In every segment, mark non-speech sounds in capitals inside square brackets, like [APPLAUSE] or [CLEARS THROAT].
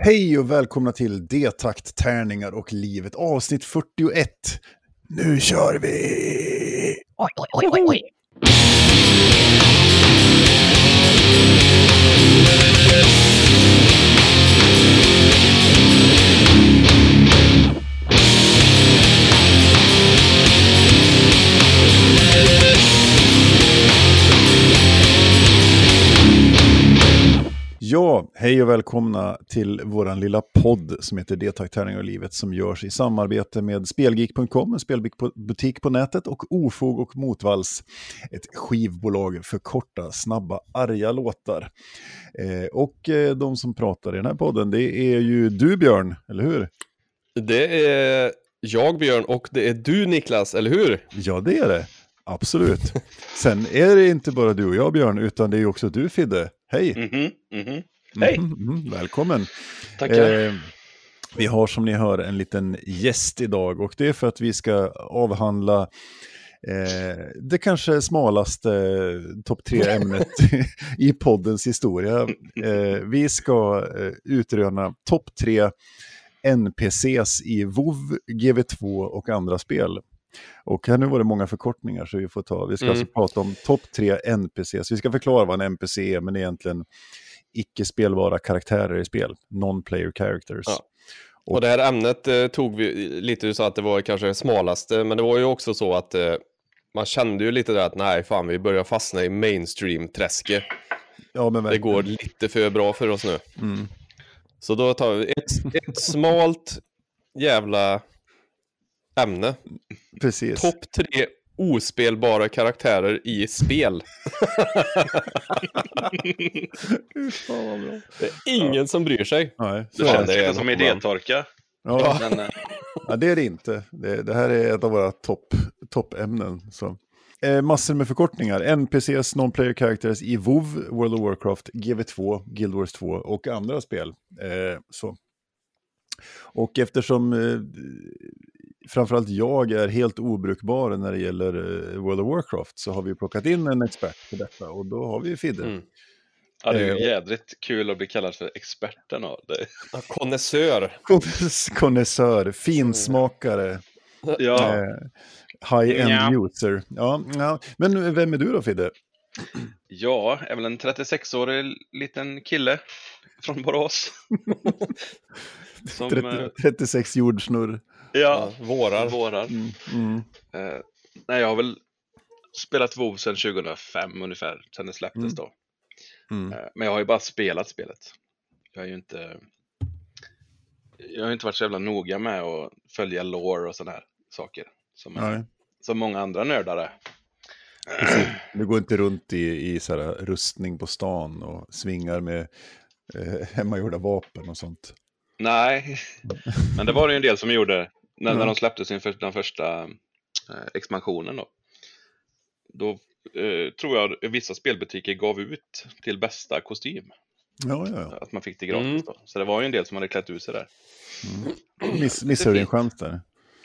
Hej och välkomna till D-takt, tärningar och livet avsnitt 41. Nu kör vi! Oj, oj, oj, oj, oj. Ja, hej och välkomna till våran lilla podd som heter D-takt, tärningar och livet som görs i samarbete med Spelgeek.com, en spelbutik på nätet och Ofog och Motvalls, ett skivbolag för korta, snabba, arga låtar. Eh, och eh, de som pratar i den här podden, det är ju du Björn, eller hur? Det är jag Björn och det är du Niklas, eller hur? Ja, det är det. Absolut. Sen är det inte bara du och jag Björn, utan det är också du Fidde. Hej! Mhm, mhm. Hej! Mhm, mhm, välkommen! Tackar. Eh, vi har som ni hör en liten gäst idag och det är för att vi ska avhandla eh, det kanske smalaste eh, topp tre-ämnet [LAUGHS] i poddens historia. Eh, vi ska eh, utröna topp tre NPCs i WoW, GV2 och andra spel. Och här nu var det många förkortningar så vi får ta, vi ska Mm. alltså prata om topp tre NPCs. Vi ska förklara vad en NPC är, men egentligen icke spelbara karaktärer i spel, non-player characters. Ja. Och det här ämnet eh, tog vi lite, du sa att det var kanske det smalaste, men det var ju också så att eh, man kände ju lite där att nej, fan, vi börjar fastna i mainstream-träsket. Ja, Det går lite för bra för oss nu. Mm. Så då tar vi ett, ett smalt jävla ämne. Precis. Topp tre ospelbara karaktärer i spel. [LAUGHS] Det är ingen som bryr sig. Nej, Det känns det är lite som idétorka. Ja, Men, eh, ja, det är det inte. Det, det här är ett av våra topp, toppämnen. Så. Eh, massor med förkortningar. NPCs, non-player characters i WoW, World of Warcraft, GV2, Guild Wars 2 och andra spel. Eh, så. Och eftersom eh, framförallt jag är helt obrukbar när det gäller eh, World of Warcraft så har vi plockat in en expert för detta och då har vi Fidde. Mm. ja, det är ju Eh, jädrigt kul att bli kallad för experten. Och det, Ja, Konnässör. Konnässör, finsmakare. ja, Eh, High-end Ja. user. Ja, ja, men vem är du då Fidde? jag är väl en 36-årig liten kille från Borås. [LAUGHS] Som, 30, eh, 36 jordsnurr. Ja, Ja, vårar. vårar. Mm, mm, Eh, nej, jag har väl spelat WoW sedan 2005 ungefär, sedan det släpptes Mm. då. mm. Eh, men jag har ju bara spelat spelet. Jag har ju inte... Jag har inte varit så jävla noga med att följa lore och sådana här saker. Som, Nej, som många andra nördar är. [CLEARS THROAT] du går inte runt i, i så här rustning på stan och svingar med eh, hemmagjorda vapen och sånt. Nej, [LAUGHS] men det var det ju en del som gjorde när, Ja. när de släppte sin för, den första eh, expansionen. Då, då eh, tror jag vissa spelbutiker gav ut till bästa kostym. Ja, ja, ja. Att man fick det gratis. Mm. Då. Så det var ju en del som hade klätt ut sig där. Miss, missar du din chans där?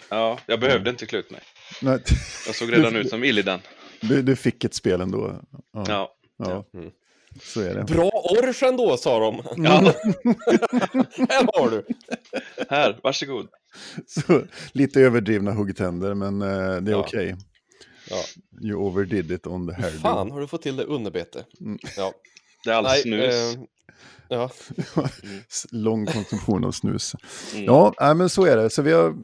Ja, jag behövde inte klä ut mig. Nej, Jag såg redan ut som Illidan. du, du fick ett spel ändå. Ja, ja. Ja. Mm. Så är det. Bra orch ändå, sa de. ja, [LAUGHS] Här har du. här, varsågod. Så, lite överdrivna huggtänder, men eh, det är Ja. okej. Ja. You overdid it on the hairdo. Fan, har du fått till det underbete? Mm. Ja. Det är all Nej, snus. eh, ja. [LAUGHS] Lång konsumtion av snus. Mm. Ja, men så är det. Så vi har,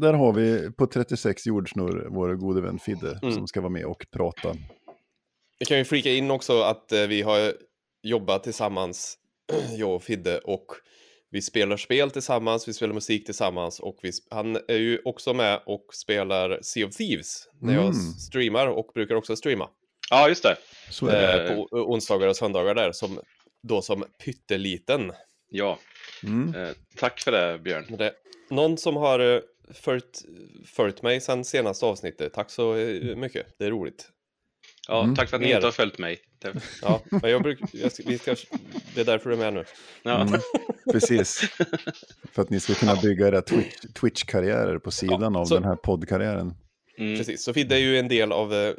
där har vi på 36 jordsnurr vår gode vän Fidde Mm. som ska vara med och prata. Vi kan ju flika in också att eh, vi har jobbat tillsammans, [CLEARS THROAT] jag och Fidde, och vi spelar spel tillsammans, vi spelar musik tillsammans och vi, han är ju också med och spelar Sea of Thieves när jag Mm. streamar och brukar också streama Ja, just det. Så är det. eh, på onsdagar och söndagar där, som, då som pytteliten. Ja, Mm. eh, tack för det Björn. Det, någon som har eh, följt, följt mig sedan senaste avsnittet, tack så mycket, det är roligt. Ja, Mm. Tack för att ni Mer. inte har följt mig. Det, Ja, men jag bruk, jag, ska- vi ska, det är därför du är med nu. ja. Mm. [LAUGHS] Precis. För att ni ska kunna bygga era Twitch- Twitch-karriärer på sidan av så- den här poddkarriären. Mm. Precis, så Fidde är ju en del av, eh,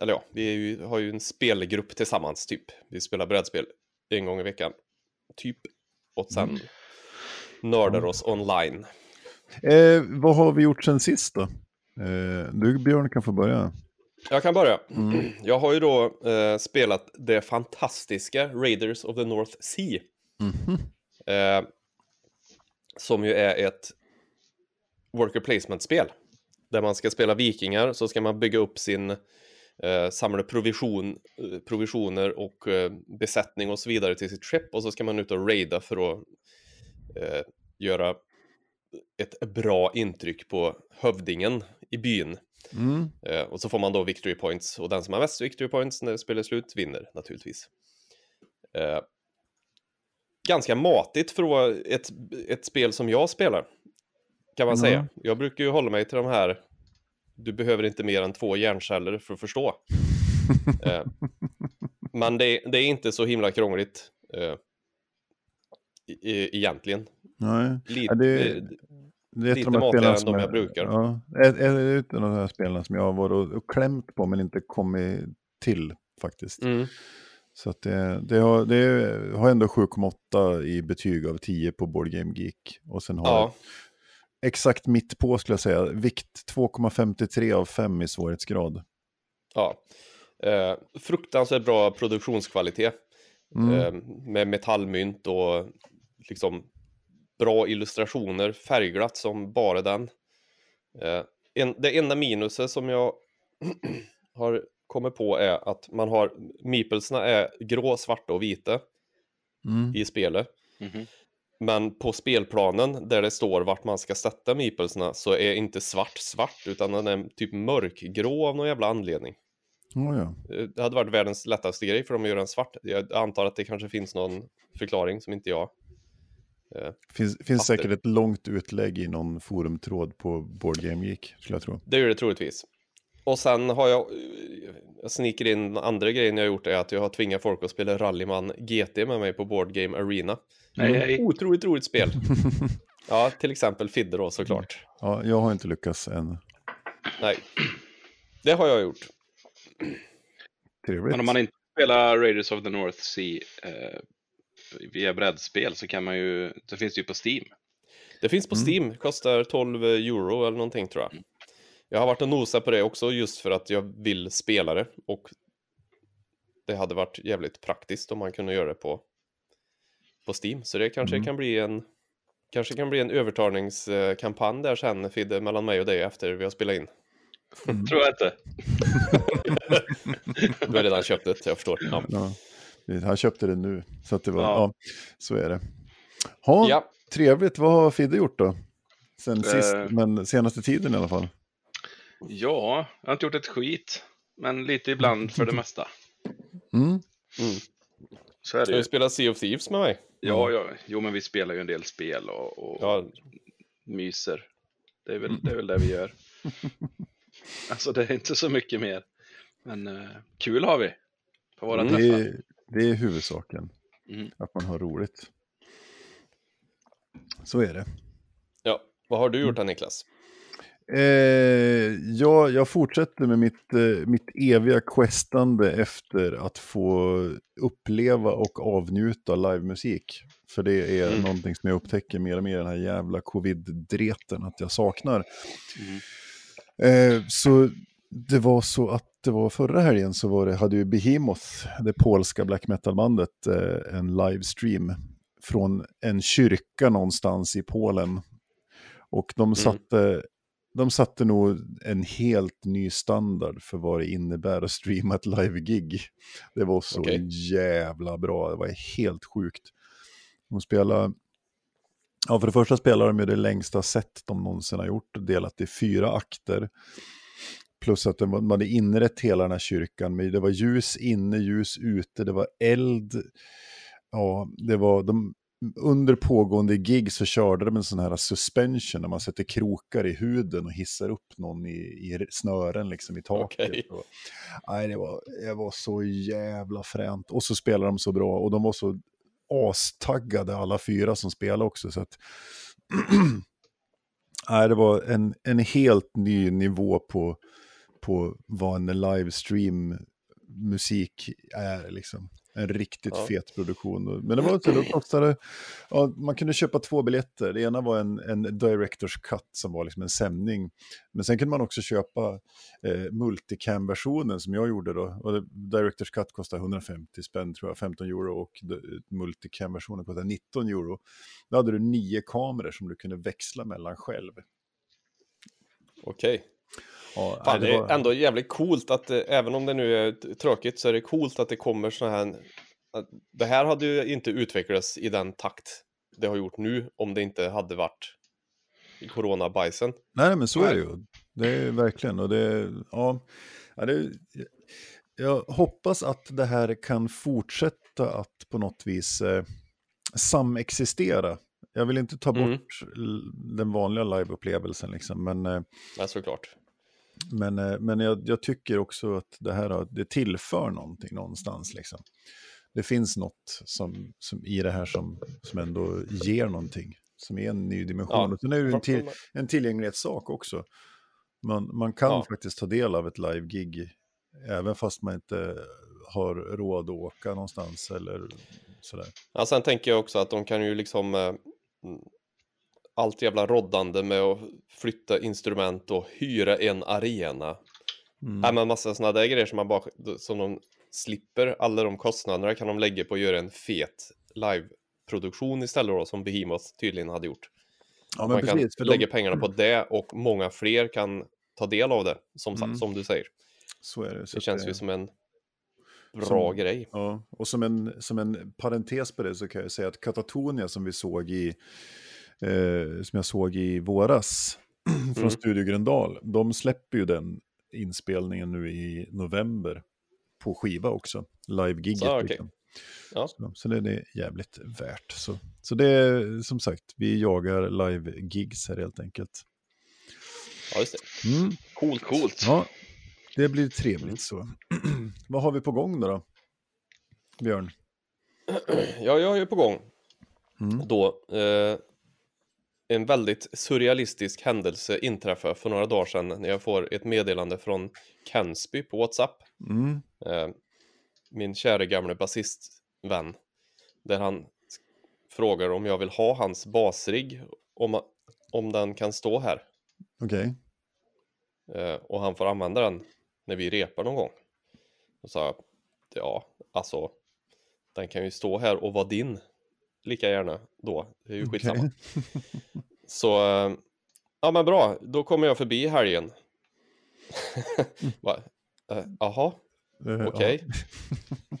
eller ja, vi ju, har ju en spelgrupp tillsammans typ. Vi spelar brädspel en gång i veckan. Typ. och sen nördar oss online. Eh, vad har vi gjort sen sist då? Eh, du Björn kan få börja. Jag kan börja. Mm. [CLEARS THROAT] Jag har ju då eh, spelat det fantastiska Raiders of the North Sea. Mhm. Eh, som ju är ett worker placement-spel. Där man ska spela vikingar, så ska man bygga upp sin eh, samla provision, eh, provisioner och eh, besättning och så vidare till sitt skepp. Och så ska man ut och raida för att eh, göra ett bra intryck på hövdingen i byn. Mm. Eh, och så får man då victory points och den som har mest victory points när spelet är slut vinner naturligtvis. Eh, ganska matigt för ett, ett spel som jag spelar. Kan man Ja. säga. Jag brukar ju hålla mig till de här. Du behöver inte mer än två hjärnceller för att förstå. [LAUGHS] eh, men det, det är inte så himla krångligt. Eh, i- egentligen. Nej. Lite, Ja, det- Det är Lite de matigare än de jag är- brukar. Ja, ett, ett av de här spelen som jag har varit och, och klämt på men inte kommit till faktiskt. mm, Så det, det, har, det har ändå 7,8 i betyg av 10 på Board Game Geek. Och sen har ja, exakt mitt på skulle jag säga, vikt 2,53 av 5 i svårighetsgrad. ja. Eh, fruktansvärt bra produktionskvalitet. Mm. eh, med metallmynt och liksom bra illustrationer, färgglatt som bara den. Eh, en, det enda minuset som jag [CLEARS THROAT] har kommit på är att man har, meeplesna är grå, svarta och vita Mm. i spelet. Mhm. Men på spelplanen där det står vart man ska sätta meeplesna så är inte svart svart utan den är typ mörkgrå av någon jävla anledning. Oh, ja. Eh, Det hade varit världens lättaste grej för dem att göra en svart. Jag antar att det kanske finns någon förklaring som inte jag. Finns, finns Fattar. säkert ett långt utlägg i någon forumtråd på Board Game Geek, skulle jag tro. Det gör det troligtvis. Och sen har jag, eh, jag sniker in andra grejen jag har gjort är att jag har tvingat folk att spela Rallyman GT med mig på Board Game Arena. Nej, nej. Otroligt roligt spel. [LAUGHS] ja, till exempel Fidde då såklart. Ja, jag har inte lyckats än. Nej, det har jag gjort. Trevligt. Men om man inte spelar Raiders of the North Sea eh, via brädspel så kan man ju, så finns det ju på Steam. Det finns på Mm. Steam, kostar 12 euro eller någonting tror jag. Jag har varit och nosat på det också just för att jag vill spela det och det hade varit jävligt praktiskt om man kunde göra det på, på Steam. Så det kanske Mm. kan bli en kanske kan bli en övertalningskampanj där sen Fidde, mellan mig och dig efter vi har spelat in. Tror jag inte. [LAUGHS] Du har redan köpt det, jag förstår. Ja. Ja, han köpte det nu, så att det var, ja. Ja. så är det. Ha, ja, Trevligt, vad har Fidde gjort då? Sen sist, Eh. men senaste tiden i alla fall. Ja, jag har inte gjort ett skit. Men lite ibland för det mesta. Mm. mm. Så är det Ska du ju. spela Sea of Thieves med mig? Ja, ja, jo men vi spelar ju en del spel och, och Ja, myser. Det är, väl, det är väl det vi gör. [LAUGHS] alltså det är inte så mycket mer. Men eh, kul har vi. På våra Mm. Det, träffar. Det är huvudsaken, Mm. att man har roligt. Så är det. ja. Vad har du gjort här Niklas? Eh, ja, jag fortsätter med mitt, eh, mitt eviga questande efter att få uppleva och avnjuta livemusik. För det är Mm. någonting som jag upptäcker mer och mer, den här jävla covid-dreten, att jag saknar. Mm. Eh, så det var så att det var förra helgen så var det, hade ju Behemoth, det polska black metal-bandet, eh, en livestream från en kyrka någonstans i Polen. Och de satte, de satte nog en helt ny standard för vad det innebär att streama ett live-gig. Det var så Okej. jävla bra, det var helt sjukt. De spelade, ja för det första spelar de ju det längsta set de någonsin har gjort, delat i fyra akter. Plus att de hade inrett hela den här kyrkan, men det var ljus inne, ljus ute, det var eld. Ja, det var, de, under pågående gig så körde de en sån här suspension där man sätter krokar i huden och hissar upp någon i, i snören liksom i taket. Okej. Och, nej, det var, det var så jävla fränt. Och så spelade de så bra och de var så astaggade alla fyra som spelade också. Så att, [CLEARS THROAT] nej, det var en, en helt ny nivå på, på vad en livestream musik är. Liksom. En riktigt Ja. fet produktion. Men det var så, då kostade, ja, man kunde köpa två biljetter. Det ena var en, en Directors Cut som var liksom en sändning. Men sen kunde man också köpa eh, multicam-versionen som jag gjorde då. Och det, Directors Cut kostade 150 spänn tror jag, 15 euro. Och multicam-versionen kostade 19 euro. Då hade du nio kameror som du kunde växla mellan själv. Okej. Ja, Fan, det var- är ändå jävligt coolt att eh, även om det nu är tråkigt så är det coolt att det kommer såna här. Det här hade ju inte utvecklats i den takt det har gjort nu om det inte hade varit coronabajsen. Nej, men så är det ju. Det är verkligen. Och det, ja, ja, det, jag hoppas att det här kan fortsätta att på något vis eh, samexistera. Jag vill inte ta Mm. bort l- den vanliga liveupplevelsen, liksom, men, eh, Ja, såklart. Men, eh, men jag, jag tycker också att det här det tillför någonting någonstans. Liksom. Det finns något som, som, i det här som, som ändå ger någonting, som är en ny dimension. Ja. Och sen är det en, till, en tillgänglighetssak också. Man, man kan Ja. faktiskt ta del av ett live-gig även fast man inte har råd att åka någonstans eller sådär. Ja, sen tänker jag också att de kan ju liksom eh, allt jävla roddande med att flytta instrument och hyra en arena. Mm. Nej, men massa sådana där grejer som man bara, som de slipper, alla de kostnaderna kan de lägga på att göra en fet liveproduktion istället då, som Behemoth tydligen hade gjort. Ja, man kan precis, för lägga de, pengarna på det och många fler kan ta del av det, som, Mm. som du säger. så är det. Så Det känns ju som en bra Som- grej. Ja, och som en, som en parentes på det så kan jag säga att Katatonia som vi såg i, eh, som jag såg i våras [CLEARS THROAT] från Mm. Studio Gröndal, de släpper ju den inspelningen nu i november på skiva också, live-giget. Så, okej. liksom. Ja. så, så det är jävligt värt. Så, så det är som sagt, vi jagar live-gigs här helt enkelt. Ja, just det. Mm. Coolt. Coolt. Ja, det blir Mm. trevligt så. [CLEARS THROAT] Vad har vi på gång då? då? Björn? [CLEARS THROAT] Ja, jag är ju på gång. Mm. Då eh, en väldigt surrealistisk händelse inträffade för några dagar sedan när jag får ett meddelande från Kensby på WhatsApp. Mm. Eh, min kära gamle basistvän. Där han frågar om jag vill ha hans basrigg. Om, om den kan stå här. Okej. Eh, och han får använda den när vi repar någon gång. Och sa jag, ja, alltså, den kan ju stå här och vara din lika gärna då. Det är ju skitsamma. [LAUGHS] Så, eh, ja men bra, då kommer jag förbi helgen. [LAUGHS] Va? Eh, Jaha, Eh, okej.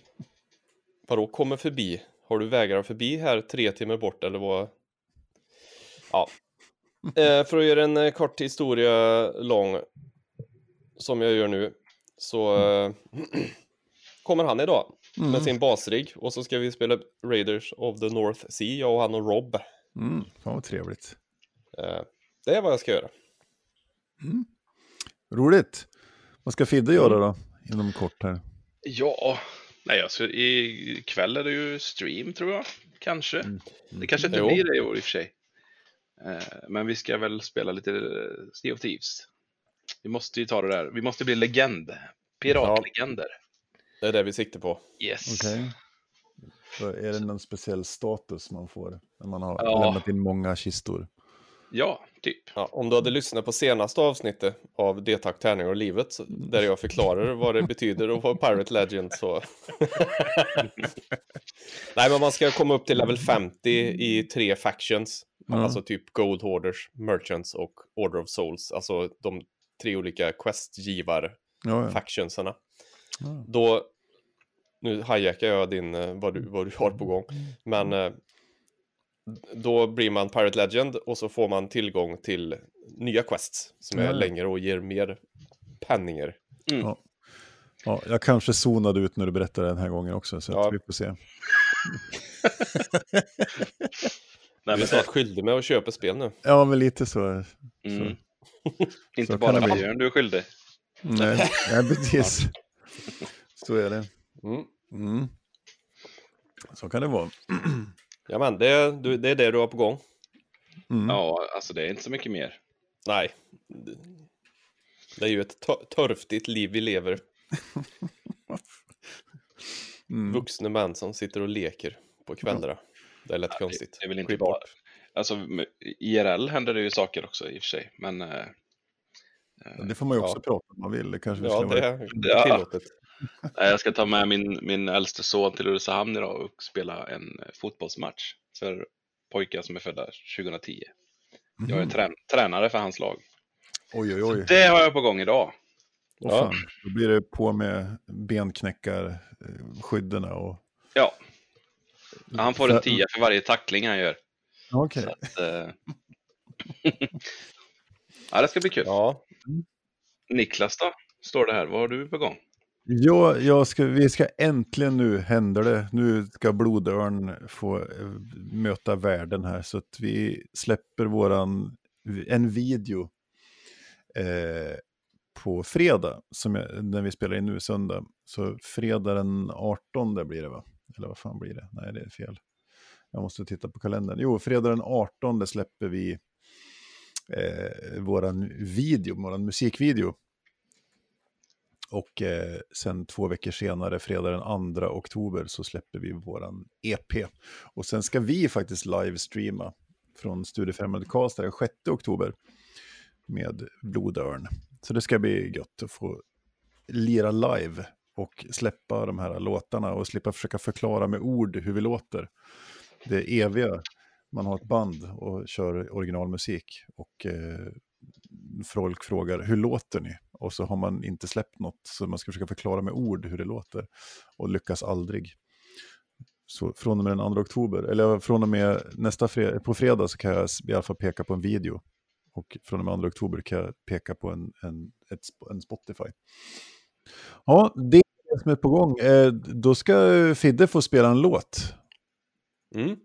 [LAUGHS] Vadå kommer förbi? Har du vägar förbi här tre timmar bort eller vad? Ja. Eh, för att göra en eh, kort historia lång, som jag gör nu, så eh, [CLEARS THROAT] kommer han idag Mm. med sin basrigg och så ska vi spela Raiders of the North Sea, jag och han och Rob. Mm. Fan vad trevligt. Eh, det är vad jag ska göra. Roligt. Vad ska Fidde göra då? Inom kort här. Ja, nej alltså i kväll är det ju stream tror jag. Kanske. Mm. Det kanske inte Jo. blir det i år i och för sig. Eh, Men vi ska väl spela lite Sea of Thieves. Vi måste ju ta det där. Vi måste bli legend. Piratlegender. Det är det vi siktar på. Yes. Okej. Så Är det någon speciell status man får när man har Ja. lämnat in många kistor? Ja, typ. Ja, om du hade lyssnat på senaste avsnittet av D-tack, tärningar och livet, där jag förklarar vad det betyder att vara Pirate Legend, så... [LAUGHS] Nej, men man ska komma upp till level 50 i tre factions. Ja. Alltså typ Gold Hoarders, Merchants och Order of Souls. Alltså de tre olika questgivar-factionsarna. Ja, ja. Ja. Då... Nu hijackar jag din, eh, vad, du, vad du har på gång. Men eh, då blir man Pirate Legend och så får man tillgång till nya quests som är Ja, ja. längre och ger mer penningar. Ja, jag kanske zonade ut när du berättade den här gången också, så Ja. att vi får se. [LAUGHS] Nej, Du är men snart skyldig med att köpa spel nu. Ja, men lite så. mm. Inte så bara bli. Björn, du är skyldig. Nej, nej precis. Så är det. Mm. Mm. Så kan det vara. Ja, men det, det är det du har på gång. Mm. Ja, alltså det är inte så mycket mer. Nej. Det är ju ett törftigt liv vi lever. [LAUGHS] Mm. vuxna män som sitter och leker på kvällarna. Det är lätt Ja, konstigt. Det är väl inte bara... Alltså, IRL händer det ju saker också i och för sig, men... eh, eh, Det får man ju också Ja. prata om man vill. Det kanske vi Ja, det vara- är Ja. tillåtet. [LAUGHS] nej, jag ska ta med min, min äldste son till Ulricehamn idag och spela en eh, fotbollsmatch för pojkar som är födda 2010. Jag är Mhm. trän tränare för hans lag. Oj, oj, oj. Det har jag på gång idag. Åh, Ja. fan. Då blir det på med benknäckarskydden och... Ja, han får en tia för varje tackling han gör. Okej. Så att, eh... [LAUGHS] ja, det ska bli kul. Ja, Niklas då? Står det här. Vad har du på gång? Ja, jag ska, vi ska äntligen nu, händer det. Nu ska Blodörn få eh, möta världen här. Så att vi släpper våran, en video eh, på fredag, som jag, när vi spelar in nu söndag. Så fredag den 18 blir det va? Eller vad fan blir det? Nej, det är fel. Jag måste titta på kalendern. Jo, fredag den 18 släpper vi eh, våran video, våran musikvideo. Och eh, sen två veckor senare, fredag den 2 oktober, så släpper vi våran EP. Och sen ska vi faktiskt livestreama från Studio 500 Karlstad den 6 oktober med Blodörn. Så det ska bli gött att få lira live och släppa de här låtarna och slippa försöka förklara med ord hur vi låter. Det eviga, man har ett band och kör originalmusik och eh, folk frågar hur låter ni? Och så har man inte släppt något så man ska försöka förklara med ord hur det låter och lyckas aldrig. Så från och med den 2 oktober, eller från och med nästa fredag, på fredag så kan jag i alla fall peka på en video. Och från och med 2 oktober kan jag peka på en, en, ett, en Spotify. Ja, det är det som är på gång. Eh, då ska Fidde få spela en låt. Mm.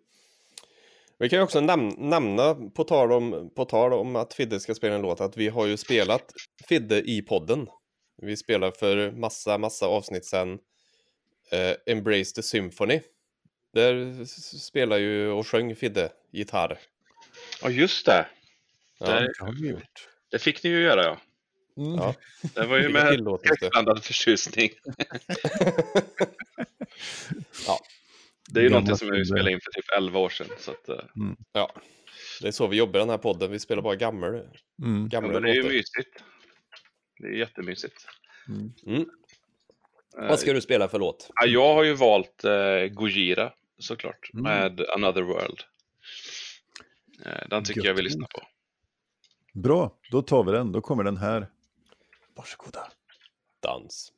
Vi kan ju också näm nämna, på tal, om, på tal om att Fidde ska spela en låt, att vi har ju spelat Fidde i podden. Vi spelade för massa, massa avsnitt sedan eh, Embrace the Symphony. Där spelar ju och sjöng Fidde gitarr. Ja, just det. Ja, Det- Det har vi gjort. Det fick ni ju göra, ja. ja. Det var ju med skräckblandad förtjusning. [LAUGHS] [LAUGHS] Ja. Det är ju någonting som tider. spelade in för typ 11 år sedan. Så att, eh, ja, det är så vi jobbar i den här podden. Vi spelar bara gammal, Mm. ja, gamla men det är ju mysigt. Det är jättemysigt. Mm. Mm. Eh, Vad ska du spela för låt? ja, jag har ju valt eh, Gojira såklart, Mm. med Another World. Eh, den tycker Gött. jag vi lyssnar på. Bra, då tar vi den. Då kommer den här. Varsågoda. Dans.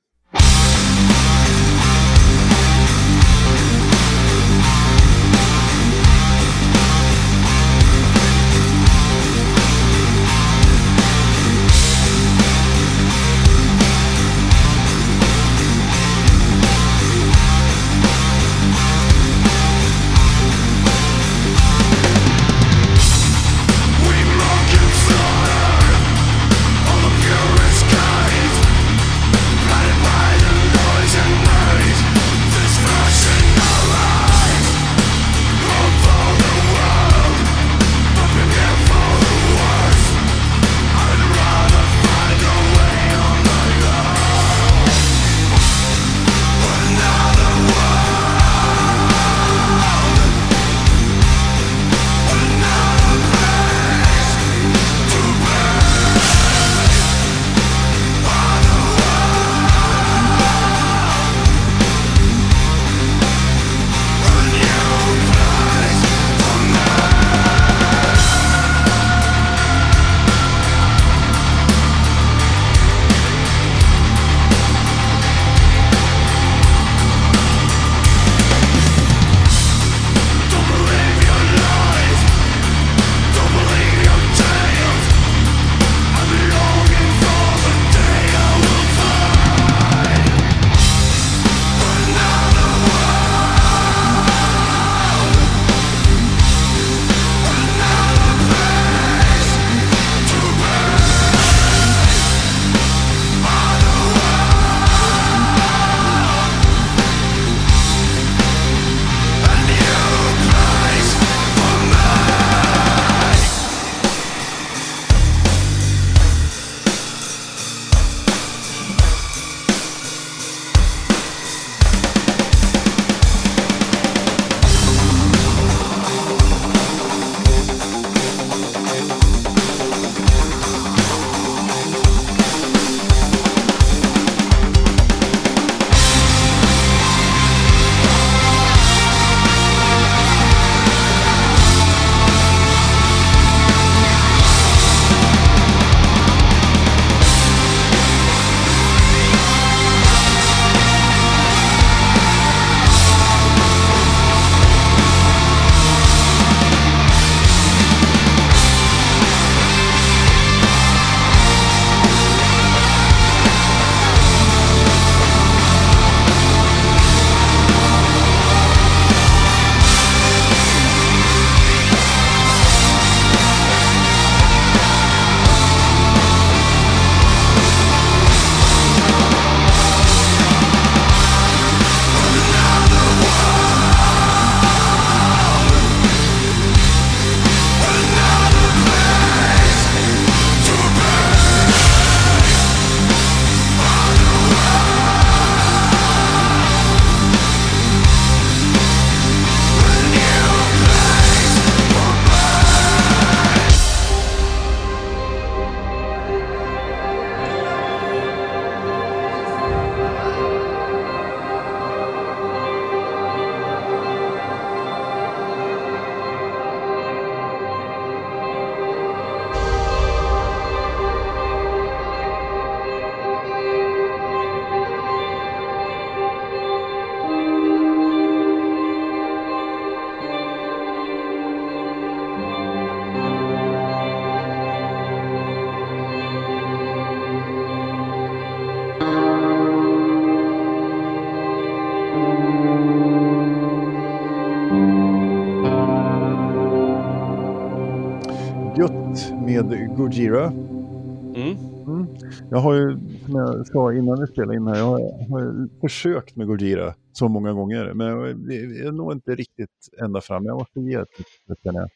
Gojira. Mm. Mm. Jag har ju, som jag sa innan vi spelade in här, jag har, har ju försökt med Gojira så många gånger, men jag är nog inte riktigt ända fram. Jag måste ge ett litet känner jag.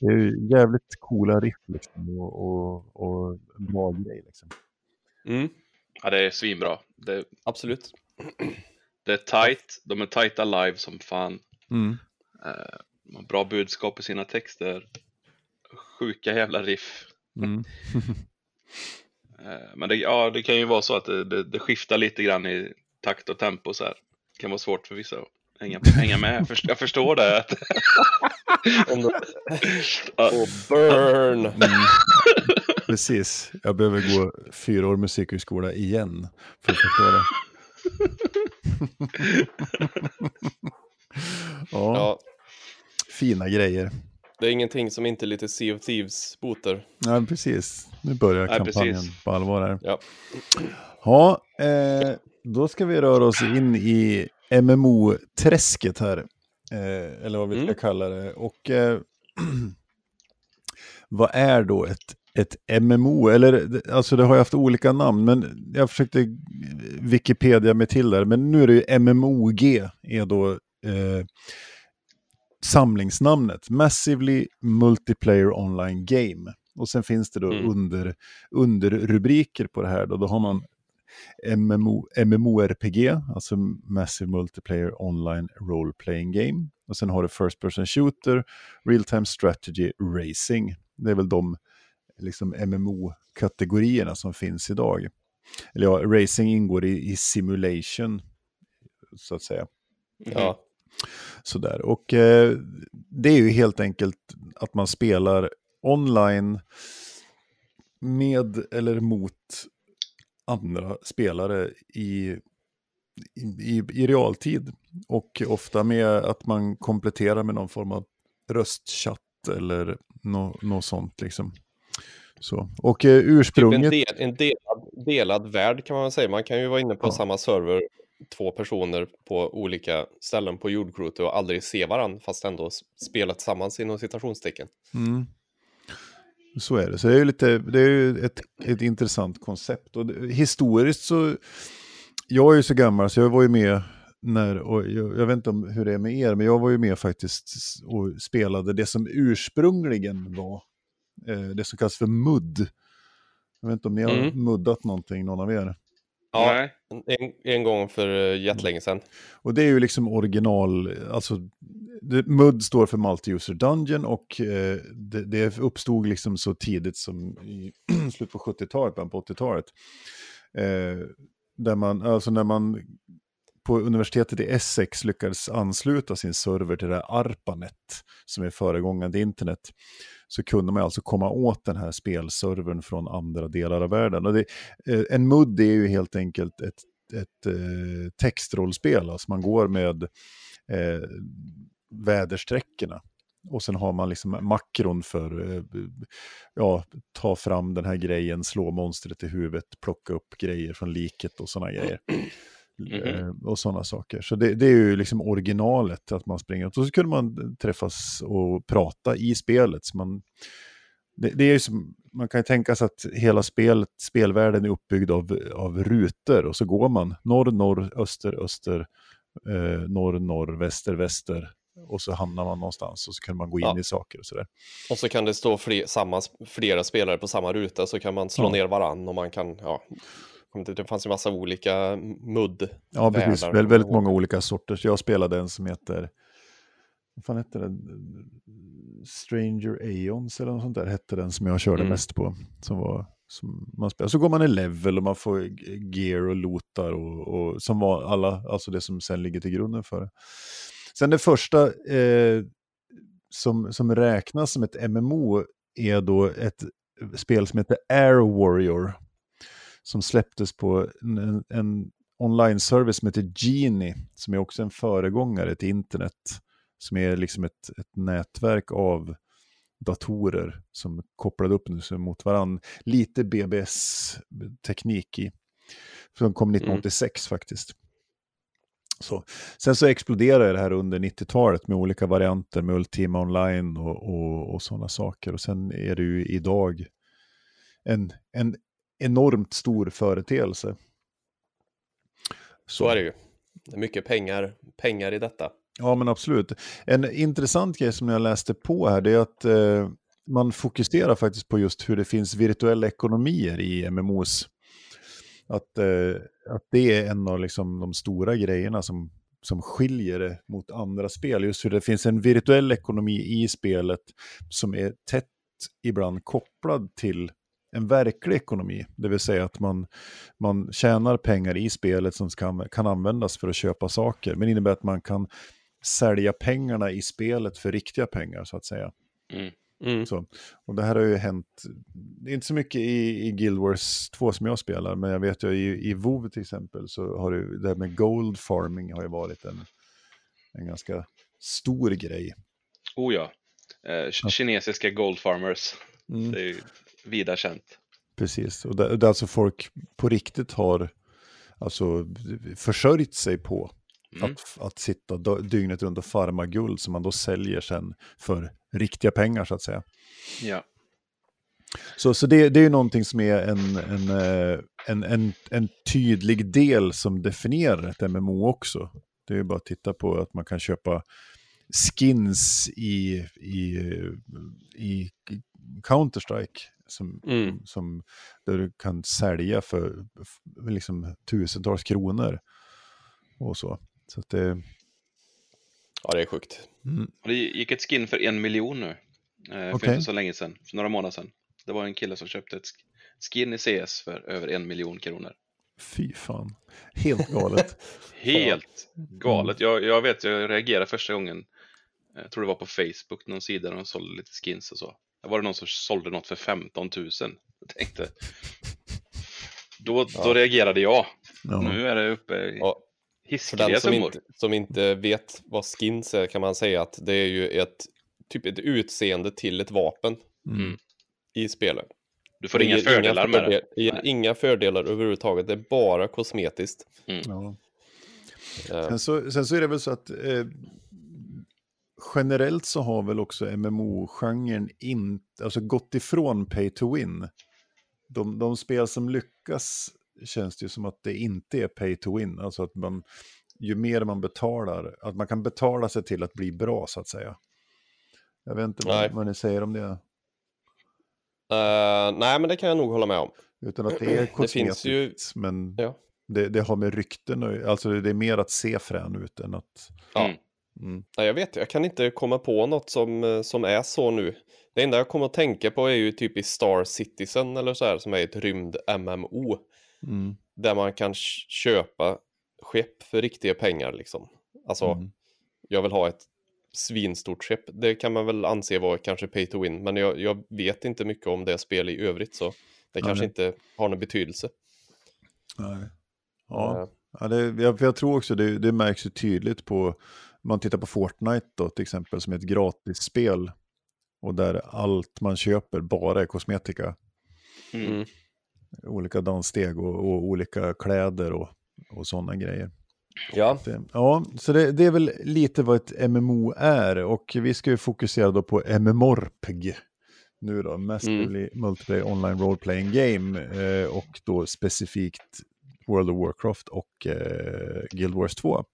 Det är ju jävligt coola riff liksom och, och, och bra grej liksom. Mm. Ja, det är svinbra. Det, Absolut. det är tight, de är tajta live som fan. Mm. Har bra budskap i sina texter. Sjuka jävla riff. Mm. [LAUGHS] Eh, men det, ja, det kan ju vara så att det, det, det skiftar lite grann i takt och tempo så här. Det kan vara svårt för vissa att hänga, hänga med. Jag förstår, jag förstår det. [LAUGHS] Att, Och burn! Mm. Precis, jag behöver gå fyra år musikhögskola igen för att förstå det. [LAUGHS] ja, Ja, fina grejer. Det är ingenting som inte lite Sea of Thieves botar. Ja, precis. Nu börjar Nej, kampanjen precis. på allvar här. Ja. Ja, eh, då ska vi röra oss in i MMO-träsket här. Eh, eller vad vi ska Mm. kalla det. Och eh, [CLEARS THROAT] vad är då ett, ett MMO? Eller, alltså det har ju haft olika namn, men jag försökte Wikipedia mig till där. Men nu är det ju MMOG, är då eh, samlingsnamnet. Massively Multiplayer Online Game. Och sen finns det då Mm. under, underrubriker på det här. Då, då har man MMO, MMORPG, alltså Massive Multiplayer Online Role Playing Game. Och sen har du First Person Shooter, Real Time Strategy, Racing. Det är väl de liksom, MMO-kategorierna som finns idag. Eller ja, racing ingår i, i simulation, så att säga. Ja. Sådär. Och eh, det är ju helt enkelt att man spelar online med eller mot andra spelare i, i, i realtid. Och ofta med att man kompletterar med någon form av röstchatt eller något nå sånt liksom. Så. Och eh, Typ en, ursprunget... del, en delad, delad värld kan man säga. Man kan ju vara inne på Ja. samma server, två personer på olika ställen på jordklotet och aldrig se varandra fast ändå spela tillsammans inom citationstecken. Mm. Så är det. Så det är ju, lite, det är ju ett, ett intressant koncept. Och det, historiskt så, jag är ju så gammal så jag var ju med när, och jag, jag vet inte om hur det är med er, men jag var ju med faktiskt och spelade det som ursprungligen var eh, det som kallas för mudd. Jag vet inte om ni har Mm. muddat någonting, någon av er. Ja, en, en gång för eh, jättelänge sedan. Och det är ju liksom original, alltså det, MUD står för Multi-User Dungeon och eh, det, det uppstod liksom så tidigt som i [CLEARS THROAT] slutet på 70-talet, början på 80-talet. Eh, där man, alltså när man på universitetet i Essex lyckades ansluta sin server till det här ARPANET, som är föregångaren till internet, så kunde man alltså komma åt den här spelservern från andra delar av världen. Och det, eh, en MUD är ju helt enkelt ett ett eh, textrollspel. Alltså man går med eh, vädersträckorna. Och sen har man liksom makron för, eh, ja, ta fram den här grejen, slå monstret i huvudet, plocka upp grejer från liket och sådana grejer. Eh, och sådana saker. Så det, det är ju liksom originalet, att man springer. Och så kunde man träffas och prata i spelet. Så man, det, det är ju som, man kan ju tänka sig att hela spelet, spelvärlden är uppbyggd av, av rutor och så går man norr, norr, öster, öster, eh, norr, norr, väster, väster och så hamnar man någonstans och så kan man gå in Ja. i saker och sådär. Och så kan det stå fler, samma, flera spelare på samma ruta så kan man slå Ja. ner varann och man kan, ja, inte- det fanns ju massa olika mudd. Ja, precis. Världar. Väldigt, många olika sorters. Jag spelade en som heter, vad fan hette den? Stranger Aeons eller något sånt där hette den som jag körde Mm. mest på. Som var, som man spelar. Så går man i level och man får gear och lotar och, och som var alla, alltså det som sen ligger till grunden för det. Sen det första eh, som, som räknas som ett MMO är då ett spel som heter Air Warrior. Som släpptes på en, en, online-service som heter Genie, som är också en föregångare till internet. Som är liksom ett, ett nätverk av datorer som kopplade upp sig mot varandra. Lite BBS-teknik i. Som kom 1986 faktiskt. Så. Sen så exploderade det här under 90-talet med olika varianter med Ultima Online och, och, och sådana saker. Och sen är det ju idag en, en enormt stor företeelse. Så är det ju. Det är mycket pengar, pengar i detta. Ja, men absolut. En intressant grej som jag läste på här, det är att eh, man fokuserar faktiskt på just hur det finns virtuella ekonomier i MMOs. Att, eh, att det är en av liksom, de stora grejerna som, som skiljer det mot andra spel. Just hur det finns en virtuell ekonomi i spelet som är tätt ibland kopplad till en verklig ekonomi. Det vill säga att man, man tjänar pengar i spelet som kan, kan användas för att köpa saker. Men det innebär att man kan sälja pengarna i spelet för riktiga pengar så att säga. Mm. Mm. Så, och det här har ju hänt, det är inte så mycket i, i Guild Wars 2 som jag spelar, men jag vet ju i, i WoW till exempel så har det, det här med gold farming har ju varit en, en ganska stor grej. Oh ja. Eh, kinesiska gold farmers. Mm. Det är ju vida känt. Precis, och det, är alltså folk på riktigt har alltså, försörjt sig på Mm. att, att sitta dygnet runt och farma guld som man då säljer sen för riktiga pengar så att säga. Ja. Så, så det, det är ju någonting som är en, en, eh, en, en, en tydlig del som definierar ett MMO också. Det är ju bara att titta på att man kan köpa skins i, i, i Counter-Strike. Som, Mm. som, där du kan sälja för f- liksom, tusentals kronor. Och så. Så att det... Ja, det är sjukt. Mm, Och Det gick ett skin för en miljon nu. Eh, för Okej. inte så länge sedan, för några månader sedan. Det var en kille som köpte ett sk- skin i CS för över en miljon kronor. fy fan. Helt galet. [LAUGHS] [LAUGHS] Helt galet. Jag, jag vet, jag reagerade första gången. Jag tror det var på Facebook, någon sida där de sålde lite skins och så. Där var det någon som sålde något för 15 000. Jag tänkte. Då, då Ja. reagerade jag. Ja. Nu är det uppe i Ja, för hiskeliga den som summor. inte, som inte vet vad skins är kan man säga att det är ju ett, typ ett utseende till ett vapen Mm. i spelet. Du får inga fördelar med det. Det Nej. inga fördelar överhuvudtaget, det är bara kosmetiskt. Ja. Eh, Sen, så, sen så är det väl så att eh, generellt så har väl också MMO-genren in, alltså gått ifrån pay to win. De, de spel som lyckas känns det ju som att det inte är pay to win. Alltså att man, ju mer man betalar, att man kan betala sig till att bli bra så att säga. Jag vet inte vad, vad ni säger om det. eh, nej, men det kan jag nog hålla med om. Utan att det [CLEARS THROAT] är kosmetiskt, finns ju- men Ja. det, det har med rykten och- Alltså det är mer att se frän ut än att... Ja. Mm. Mm. Nej, jag vet, jag kan inte komma på något som, eh, som är så nu. Det enda jag kommer att tänka på är ju typ i Star Citizen eller så här som är ett rymd MMO. Mm. Där man kan köpa skepp för riktiga pengar liksom. Alltså, Mm. jag vill ha ett svinstort skepp. Det kan man väl anse vara kanske pay to win, men jag, jag vet inte mycket om det spel i övrigt så det kanske Nej. inte har någon betydelse. Nej. Ja. Eh, Ja, det, jag, jag tror också det, det märks ju tydligt på, man tittar på Fortnite då till exempel som är ett gratisspel och där allt man köper bara är kosmetika. Mm. Mm. Olika danssteg och, och olika kläder och, och sådana grejer. Ja, ja, så det, det är väl lite vad ett MMO är och vi ska ju fokusera då på MMORPG nu då, Massively Multiplayer Online Role Playing Game eh, och då specifikt World of Warcraft och eh, Guild Wars 2.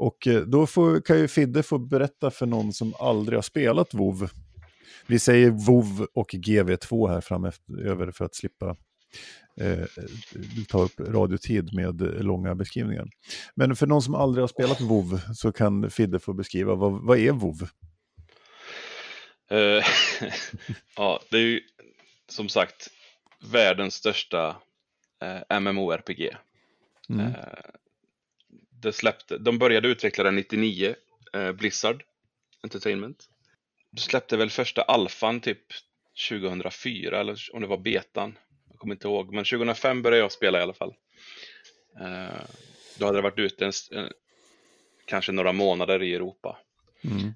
Och eh, då får, kan ju Fidde få berätta för någon som aldrig har spelat WoW. Vi säger WoW och GV2 här framöver för att slippa eh, ta upp radiotid med långa beskrivningar. Men för någon som aldrig har spelat WoW så kan Fidde få beskriva vad, vad är WoW? Eh, [LAUGHS] ja, det är ju som sagt världens största eh, MMORPG. Mm. Eh, det släppte, de började utveckla den 99, eh, Blizzard Entertainment. De släppte väl första alfan typ 2004 eller om det var betan. Jag kommer inte ihåg, men 2005 började jag spela i alla fall. Eh, då hade det varit ute en, en, kanske några månader i Europa. Mm.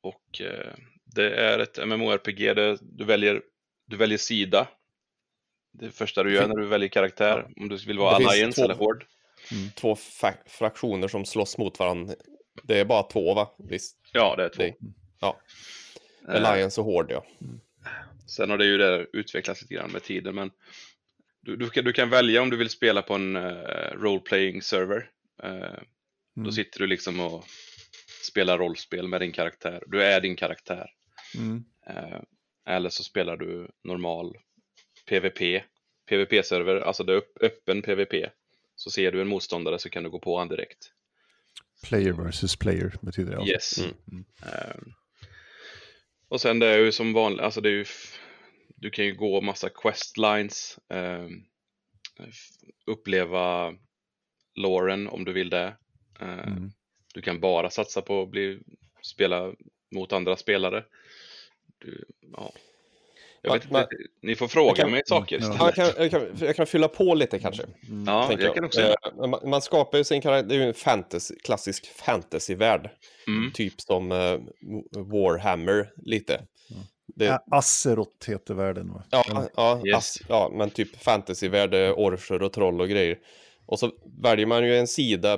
Och eh, det är ett MMORPG där du väljer, du väljer sida. Det första du gör när du väljer karaktär, om du vill vara Det Alliance eller Horde. Mm. två fa- fraktioner som slåss mot varandra. Det är bara två va? Visst? Ja, det är två. Det- Ja. Eh, Alliance och Horde ja. Sen har det ju det utvecklats lite grann med tiden, men du, du, kan, du kan välja om du vill spela på en uh, role-playing server. Då Mm. sitter du liksom och spelar rollspel med din karaktär. Du är din karaktär. Mm. Eh, eller så spelar du normal PVP. PVP-server, alltså det är upp, öppen PVP. Så ser du en motståndare så kan du gå på han direkt. Player versus player betyder det. alltså. Yes. Mm. Eh, och sen det är ju som vanligt, alltså det är ju, du kan ju gå massa questlines, eh, f- uppleva Lauren om du vill det. Eh, Mm. Du kan bara satsa på att bli, spela mot andra spelare. Du, ja. Jag Man- vet inte, ni får fråga jag kan- mig saker Ja. Ja, jag, kan, jag, kan, jag kan fylla på lite kanske. Ja, tänker jag kan också. Eh, man, man skapar ju sin karaktär, det är ju en fantasy, klassisk fantasyvärld. Mm. Typ som eh, Warhammer lite. Det, Ä- Azeroth heter världen va? Ja, ja, Yes. ass, ja, men typ fantasyvärld, eh, orcher och troll och grejer. Och så väljer man ju en sida,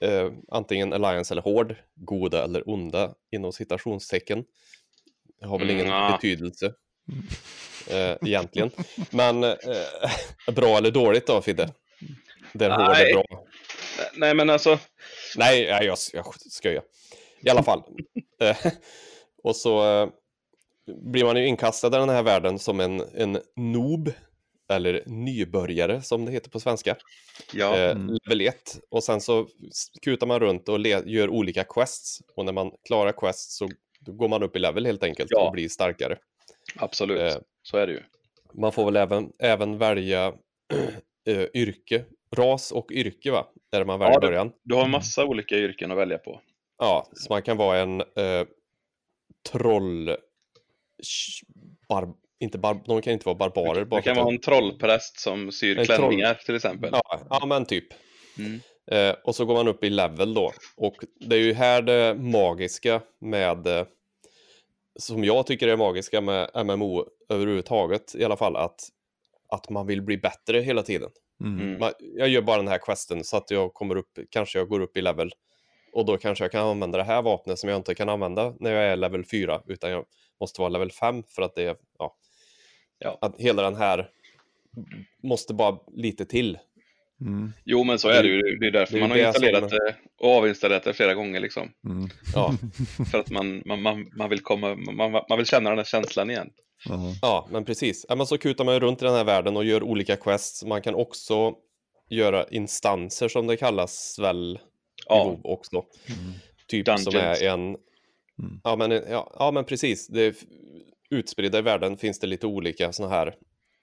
eh, antingen Alliance eller Hård, goda eller onda inom citationstecken. Det har väl Mm, ingen ja. betydelse eh, egentligen. Men eh, bra eller dåligt då, Fidde? Hård är Nej. bra. Nej men alltså, Nej, nej jag, jag skojar. I alla fall. Eh, och så eh, blir man ju inkastad i den här världen som en, en noob, eller nybörjare som det heter på svenska. ja. Eh, Mm. level 1. Och sen så kutar man runt och gör olika quests. Och när man klarar quests så då går man upp i level helt enkelt Ja. och blir starkare. Absolut. eh, så är det ju. Man får väl även, även välja [CLEARS THROAT] eh, yrke, ras och yrke va? Där man väljer Ja, det- början. Du har massa olika yrken att välja på. Ja, så man kan vara en eh, troll... Bar, inte bar, de kan inte vara barbarer. bara Du för kan vara en trollpräst som syr En troll- klänningar till exempel. ja, ja, men typ. Mm. Eh, och så går man upp i level då. Och det är ju här det magiska med... Som jag tycker är magiska med MMO överhuvudtaget i alla fall. Att, att man vill bli bättre hela tiden. Mm. Mm. Man, jag gör bara den här questen så att jag kommer upp, kanske jag går upp i level. Och då kanske jag kan använda det här vapnet som jag inte kan använda när jag är level 4. Utan jag måste vara level 5 för att det är, ja. Ja. Att hela den här måste bara lite till. Mm. Jo men så är det ju. Det är därför det är man har installerat som- det och avinstallerat det flera gånger liksom. Mm. Ja, [LAUGHS] För att man, man, man, man, vill, komma, man, man vill känna den här känslan igen. Ja. ja men precis. Men så kutar man runt i den här världen och gör olika quests. Man kan också göra instanser som det kallas väl Ja, också. Mm. Typ Dungeons. som är en... Mm. Ja, men, ja, ja, men precis. Det utspridda i världen finns det lite olika såna här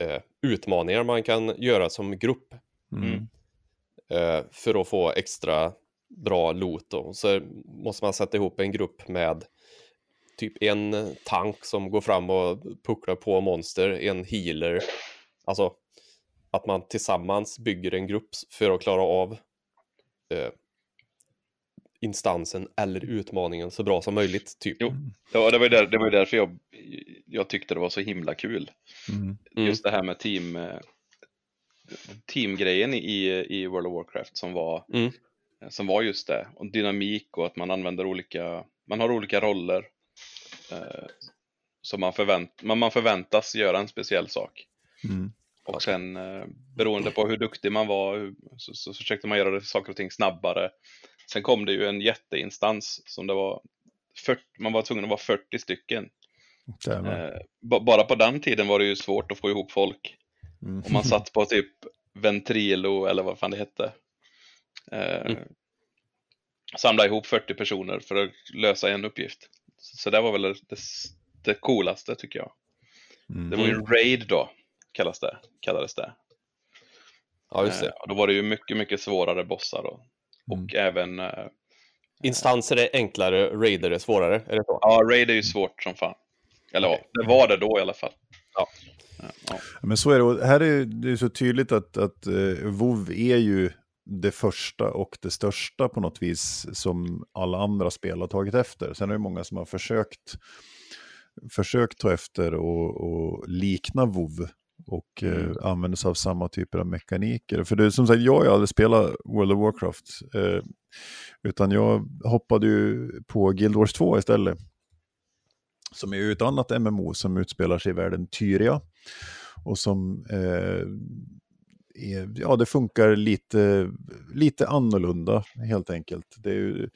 eh, utmaningar man kan göra som grupp Mm. eh, för att få extra bra loot. Då. Så måste man sätta ihop en grupp med typ en tank som går fram och pucklar på monster, en healer. Alltså att man tillsammans bygger en grupp för att klara av eh, instansen eller utmaningen så bra som möjligt. Typ. Jo. Ja, det var ju, där, det var ju därför jag, jag tyckte det var så himla kul. Mm. Mm. Just det här med team, eh, teamgrejen i, i World of Warcraft som var, Mm. som var just det. Och dynamik och att man använder olika, man har olika roller. Eh, så man, förvänt, man, man förväntas göra en speciell sak. Mm. Och sen eh, beroende på hur duktig man var hur, så, så försökte man göra det, saker och ting snabbare. Sen kom det ju en jätteinstans som det var 40, man var tvungen att vara 40 stycken. Eh, ba- bara på den tiden var det ju svårt att få ihop folk. Mm. Och man [LAUGHS] satt på typ Ventrilo eller vad fan det hette. Eh, Mm. Samla ihop 40 personer för att lösa en uppgift. Så, så det var väl det, det coolaste tycker jag. Mm. Det var ju en raid då, kallas det, kallades det. Ja, just Eh, det. och då var det ju mycket, mycket svårare bossar då. Mm. Och även, eh, Instanser är enklare, raider är svårare. Är det så? ja, raid är ju svårt som fan. Eller Okej. ja, det var det då i alla fall. Ja. Ja. Men så är det, och här är det är så tydligt att, att uh, WoW är ju det första och det största på något vis som alla andra spel har tagit efter. Sen är det många som har försökt, försökt ta efter och, och likna WoW. och Mm. eh, använder sig av samma typer av mekaniker. För det är som sagt, jag har ju aldrig spelat World of Warcraft, eh, utan jag hoppade ju på Guild Wars 2 istället. Som är ju ett annat MMO som utspelar sig i världen Tyria. Och som, eh, är, ja det funkar lite, lite annorlunda helt enkelt. Det, ju,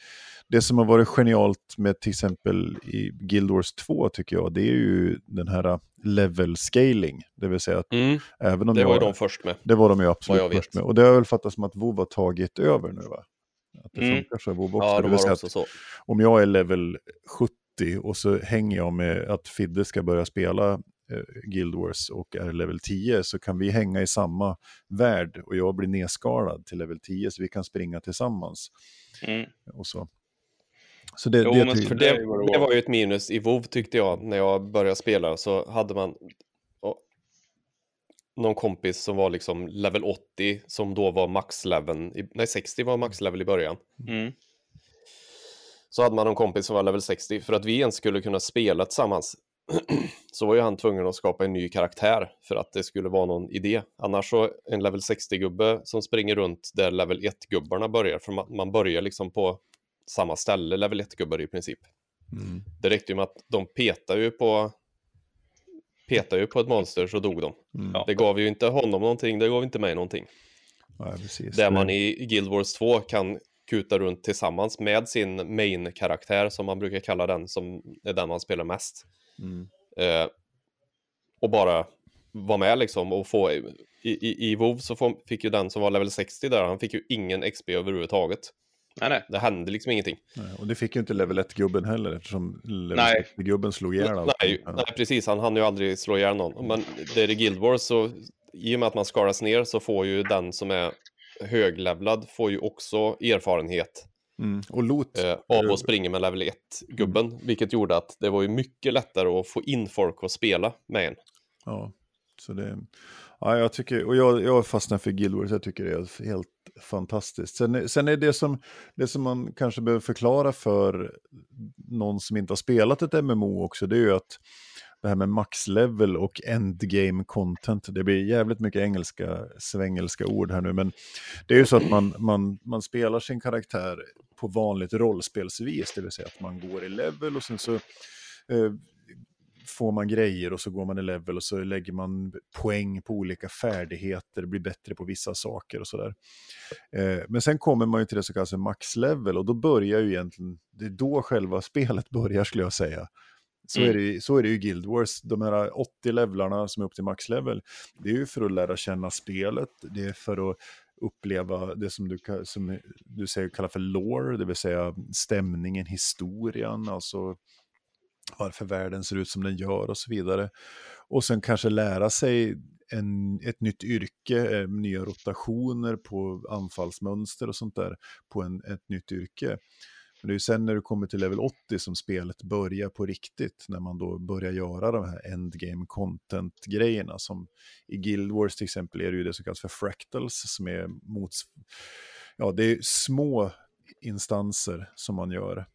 det som har varit genialt med till exempel i Guild Wars 2 tycker jag, det är ju den här level scaling. Det vill säga att Mm, även om det jag... var ju de först med. Det var de ju absolut jag först med. Och det har jag väl fattat som att WoW har tagit över nu va? Att det Mm. funkar så i WoW också. Ja, det de säga också så. om jag är level 70 och så hänger jag med att Fidde ska börja spela Guild Wars och är level 10 så kan vi hänga i samma värld och jag blir nedskalad till level 10 så vi kan springa tillsammans. Mm. Och så. Så det, Jo, det, men För Det det, var. ju ett minus i WoW tyckte jag när jag började spela så hade man någon kompis som var liksom level 80 som då var maxleveln, i- nej 60 var maxlevel i början. Mm. Så hade man en kompis som var level 60 för att vi ens skulle kunna spela tillsammans [CLEARS THROAT] så var ju han tvungen att skapa en ny karaktär för att det skulle vara någon idé. Annars så en level 60-gubbe som springer runt där level 1-gubbarna börjar, för man, man börjar liksom på samma ställe, level 1-gubbar i princip. Mm. Det räckte ju med att de petade ju på petade ju på ett monster så dog de. Mm. Det gav ju inte honom någonting, det gav inte mig någonting. Ja, precis. Där man i Guild Wars 2 kan kuta runt tillsammans med sin main-karaktär som man brukar kalla den som är den man spelar mest. Mm. Eh, och bara vara med liksom och få i, i, i WoW så får, fick ju den som var level 60 där, han fick ju ingen XP överhuvudtaget. Nej, nej. Det hände liksom ingenting. Nej, Och det fick ju inte level 1-gubben heller eftersom level Nej. 60-gubben slog ihjäl allt. Nej, nej, precis. Han hann ju aldrig slå ihjäl någon. Men det är i Guild Wars så i och med att man skalas ner så får ju den som är höglevlad får ju också erfarenhet Mm. Och lot. eh, av att springa med level 1-gubben. Vilket gjorde att det var ju mycket lättare att få in folk att spela med en. Ja, så det... Ja, jag tycker, och jag, jag fastnar för Guild Wars, jag tycker det är helt fantastiskt. Sen, är- sen är det som, det som man kanske behöver förklara för någon som inte har spelat ett MMO också, det är ju att det här med maxlevel och endgame content, det blir jävligt mycket engelska, svängelska ord här nu, men det är ju så att man, man, man spelar sin karaktär på vanligt rollspelsvis, det vill säga att man går i level och sen så eh, får man grejer och så går man i level och så lägger man poäng på olika färdigheter, blir bättre på vissa saker och sådär. Eh, men sen kommer man ju till det som kallas för maxlevel och då börjar ju egentligen, det är då själva [LAUGHS] spelet börjar skulle jag säga. Så, Mm. är det, så är det ju Guild Wars, de här 80 levlarna som är upp till maxlevel, det är ju för att lära känna spelet, det är för att uppleva det som du, som du säger, kallar för lore, det vill säga stämningen, historien, alltså varför världen ser ut som den gör och så vidare. Och sen kanske lära sig en, ett nytt yrke, eh, nya rotationer på anfallsmönster och sånt där på en, ett nytt yrke. Men det är ju sen när du kommer till level 80 som spelet börjar på riktigt, när man då börjar göra de här endgame content-grejerna. Som i Guild Wars till exempel är det ju det som kallas för fractals, som är mots... Ja, det är små instanser som man gör.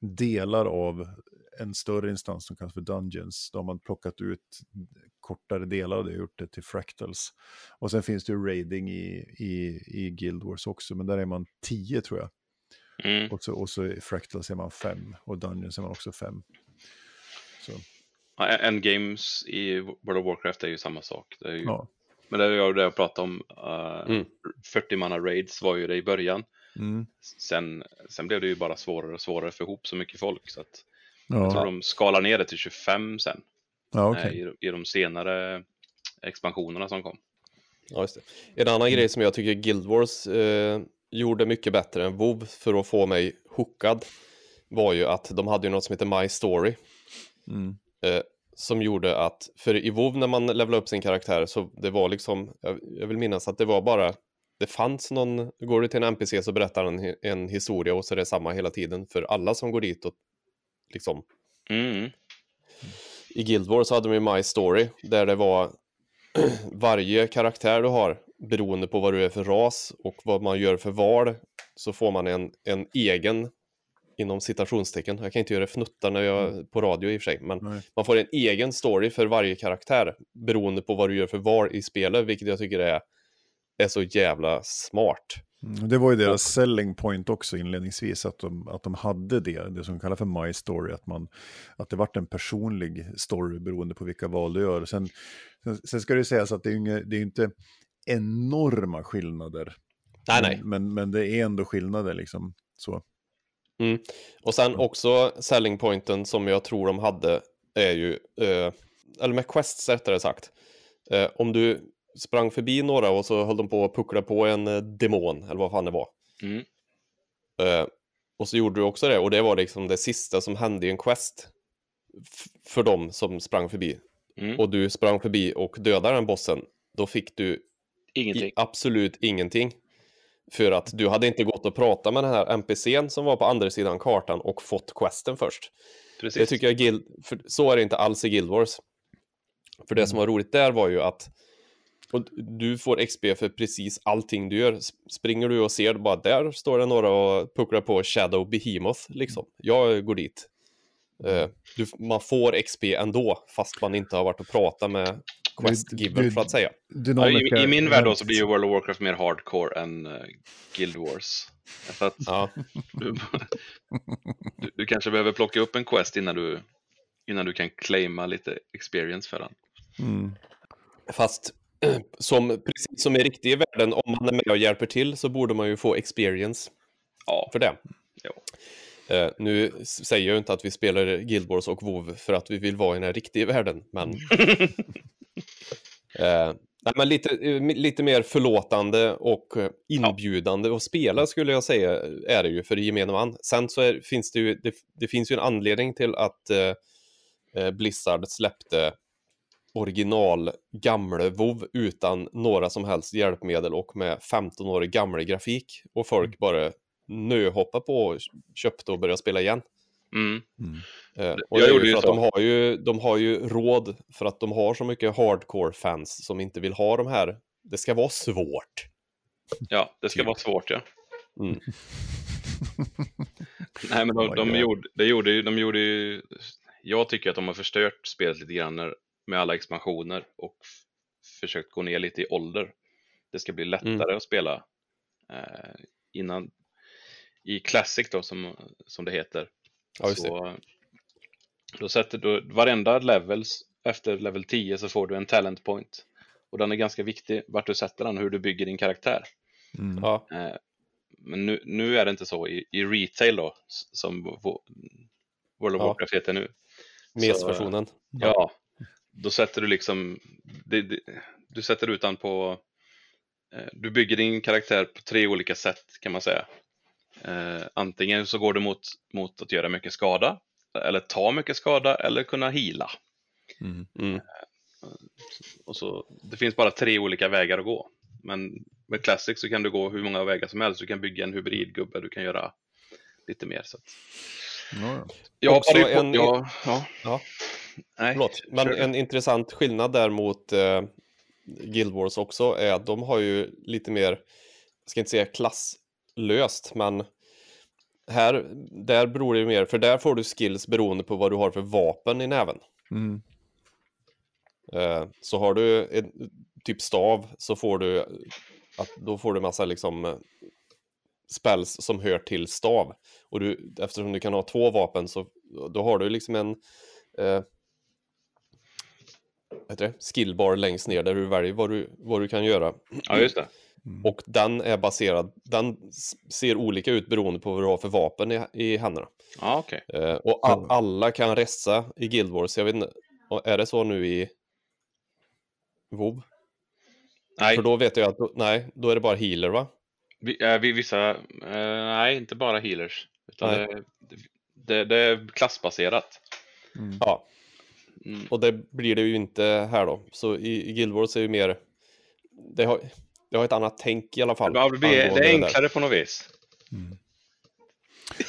Delar av en större instans som kallas för Dungeons. Då har man plockat ut kortare delar av det och gjort det till Fractals. Och sen finns det ju raiding i, i, i Guild Wars också, men där är man 10 tror jag. Mm. Och så, och så i Fractals är man 5 och Dungeons är man också 5. Så, Ja, Endgames i World of Warcraft är ju samma sak. Det är ju... ja. Men det är ju det jag pratade om. Uh, Mm. 40 manna raids var ju det i början. Mm. Sen, sen blev det ju bara svårare och svårare få ihop så mycket folk. Så att jag tror Ja, de skalar ner det till 25 sen. ja eh, okej. i, I de senare expansionerna som kom. Ja, just det. En annan grej som jag tycker Guild Wars eh, gjorde mycket bättre än WoW för att få mig hookad var ju att de hade ju något som heter My Story. Mm. Eh, som gjorde att, för i WoW när man levlade upp sin karaktär så det var liksom, jag, jag vill minnas att det var bara, det fanns någon, går du till en NPC så berättar den en, en historia och så är det samma hela tiden för alla som går dit och liksom Mm. i Guild Wars så hade de ju My Story där det var [CLEARS THROAT] varje karaktär du har beroende på vad du är för ras och vad man gör för val så får man en, en egen inom citationstecken. Jag kan inte göra fnuttar när jag på radio i och för sig, men Nej. man får en egen story för varje karaktär beroende på vad du gör för val i spelet, vilket jag tycker är, är så jävla smart. Mm, Det var ju deras selling point också inledningsvis, att de, att de hade det, det som kallas för My Story, att, man, att det vart en personlig story beroende på vilka val du gör. Sen, sen, sen ska det sägas att det är inga, det är inte enorma skillnader. Nej, men, nej. Men, men det är ändå skillnader liksom. Så. Och sen också selling pointen som jag tror de hade är ju, eh, eller med quests rättare sagt. Eh, om du sprang förbi några och så höll de på att puckla på en eh, demon, eller vad fan det var. Mm. Eh, och så gjorde du också det, och det var liksom det sista som hände i en quest. för dem som sprang förbi. Mm. Och du sprang förbi och dödade den bossen. Då fick du Ingenting. i, absolut ingenting. För att du hade inte gått och pratat med den här NPCn som var på andra sidan kartan och fått questen först. Precis. Det tycker jag Guild, för så är det inte alls i Guild Wars. För det som var roligt där var ju att och du får XP för precis allting du gör. Springer du och ser bara där står det några och pucklar på Shadow Behemoth liksom. Jag går dit. Eh, du, man får XP ändå fast man inte har varit och pratat med quest giver du- så att säga. I, I min värld då så blir ju World of Warcraft mer hardcore än eh, Guild Wars. För att Ja. du, [LAUGHS] du, du kanske behöver plocka upp en quest innan du, innan du kan claima lite experience för den. Mm. Fast [CLEARS THROAT] som, precis som i riktiga världen, om man är med och hjälper till så borde man ju få experience Ja, för det. Ja. Eh, nu säger jag ju inte att vi spelar Guild Wars och WoW för att vi vill vara i den här riktiga världen, men... [LAUGHS] eh, nej, men lite, eh, lite mer förlåtande och eh, inbjudande att spela skulle jag säga är det ju för gemene man. Sen så är, finns det ju, det, det finns ju en anledning till att eh, eh, Blizzard släppte original gamla WoW utan några som helst hjälpmedel och med 15 år gamla grafik och folk bara nöhoppade på och köpte och började spela igen. Mm. Eh, och Jag gjorde ju så. de har ju, de har ju råd för att de har så mycket hardcore-fans som inte vill ha de här. Det ska vara svårt. ja det ska vara svårt ja. Mm. [LAUGHS] Nej men de, Oh de, gjorde, de, gjorde, ju- de gjorde ju... Jag tycker att de har förstört spelet lite grann med alla expansioner och försökt gå ner lite i ålder. Det ska bli lättare Mm. att spela eh, innan i Classic då som, som det heter. Ja, just det. så, då sätter du varenda levels efter level 10 så får du en talent point. Och den är ganska viktig vart du sätter den hur du bygger din karaktär. Mm. Ja, Eh, men nu, nu är det inte så i, i retail då, som Wo- World of Ja. Warcraft heter nu. MES-versionen. Ja, då sätter du liksom, det, det, du sätter ut den på, eh, du bygger din karaktär på tre olika sätt kan man säga. Eh, antingen så går du mot, mot att göra mycket skada, eller ta mycket skada, eller kunna heala. Mm. Mm. Och så, det finns bara tre olika vägar att gå. Men med Classic så kan du gå hur många vägar som helst. Du kan bygga en hybridgubbe, du kan göra lite mer. Så. Ja, ja. Jag Också hoppade ju på, en- ja, ja. Ja. Nej, Förlåt, men en intressant skillnad där mot eh, Guild Wars också är att de har ju lite mer, jag ska inte säga klasslöst, men här, där beror det ju mer, för där får du skills beroende på vad du har för vapen i näven. Mm. Eh, så har du en typ stav så får du, att, då får du massa liksom eh, spells som hör till stav. Och du, eftersom du kan ha två vapen så då har du liksom en eh, det? skillbar längst ner där du väljer vad du, vad du kan göra. Ja, just det. Och den är baserad, den ser olika ut beroende på vad du har för vapen i, i händerna. Ja, okej. Eh, och a- alla kan ressa i Guild Wars. Jag vet inte, är det så nu i WoW? Nej, För då vet jag att, nej, då är det bara healer va? vi, äh, vi, vissa, eh, nej, inte bara healers. Utan Nej. det, det, det är klassbaserat. Ja, Mm. och det blir det ju inte här då. Så i, i Guild Wars är det mer, det har, det har ett annat tänk i alla fall. Ja, det, angående det är enklare på något vis.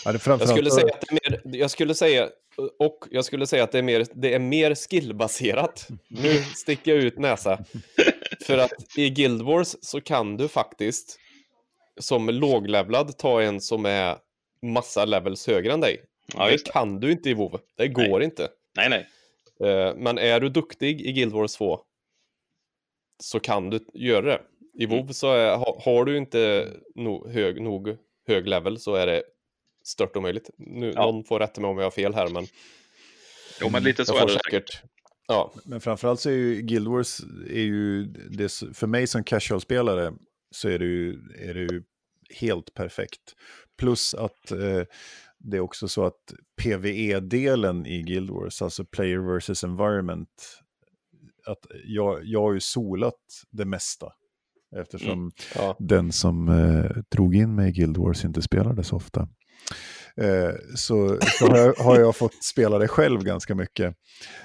Ja, det är Jag skulle säga att det är mer, jag skulle säga, och jag skulle säga att det är mer, det är mer skillbaserat. Nu sticker jag ut näsa. För att i Guild Wars så kan du faktiskt som låglevlad ta en som är massa levels högre än dig. Ja, det det. kan du inte i WoW. Det går inte. Nej, nej. Eh, Men är du duktig i Guild Wars 2 så kan du göra det. I Mm. WoW så är, ha- har du inte no, hög, nog hög level så är det stört omöjligt. Nu, Ja. Någon får rätta mig om jag har fel här, men Jo, men lite så är det säkert. Ja, Men framförallt så är ju Guild Wars, är ju, det, för mig som casual-spelare så är det ju, är det ju helt perfekt. Plus att eh, det är också så att PVE-delen i Guild Wars, alltså Player versus Environment, att jag, jag har ju solat det mesta. Eftersom ja. den som eh, drog in mig i Guild Wars inte spelade så ofta. Eh, så så har, jag, har jag fått spela det själv ganska mycket.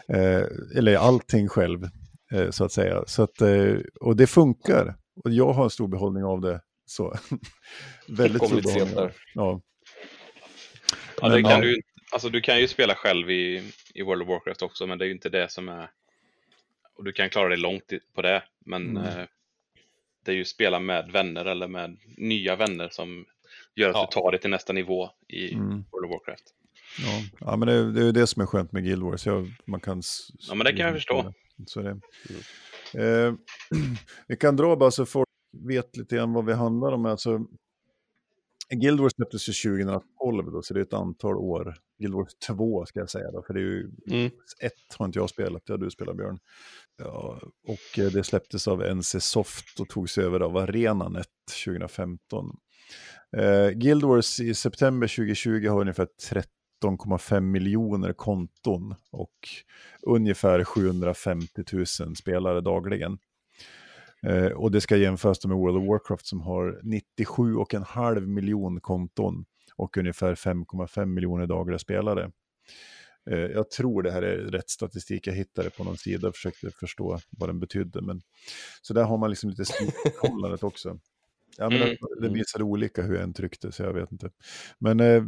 Eh, eller allting själv, eh, så att säga. Så att, eh, och det funkar. Och jag har en stor behållning av det. Så. [LAUGHS] Väldigt stor behållning. där. Ja. Ja, det Men, kan ja. du, alltså, du kan ju spela själv i, i World of Warcraft också, men det är ju inte det som är... Och du kan klara dig långt på det, men Mm. Det är ju spela med vänner eller med nya vänner som gör att Ja. du tar det till nästa nivå i Mm. World of Warcraft. Ja. ja, men det, det är det som är skönt med Guild Wars. Jag, man kan Ja, men det kan jag förstå. Så det. Eh, [CLEARS THROAT] vi kan dra bara så folk vet lite grann vad vi handlar om. Alltså, Guild Wars släpptes ju 2012, då, så det är ett antal år. Guild Wars 2 ska jag säga, då, för det är ju Mm. ett har inte jag spelat, det har du spelat Björn. Ja, och eh, det släpptes av NC Soft och togs över av Arenanet 2015. Eh, Guild Wars i september 2020 har ungefär 13,5 miljoner konton och ungefär 750 000 spelare dagligen. Eh, och det ska jämföras med World of Warcraft som har 97,5 miljon konton och ungefär 5,5 miljoner dagliga spelare. Eh, jag tror det här är rätt statistik, jag hittade på någon sida och försökte förstå vad den betydde. Men, så där har man liksom lite styrförhållandet också. Ja, men Mm. det, det visade olika hur en tryckte, så jag vet inte. Men eh,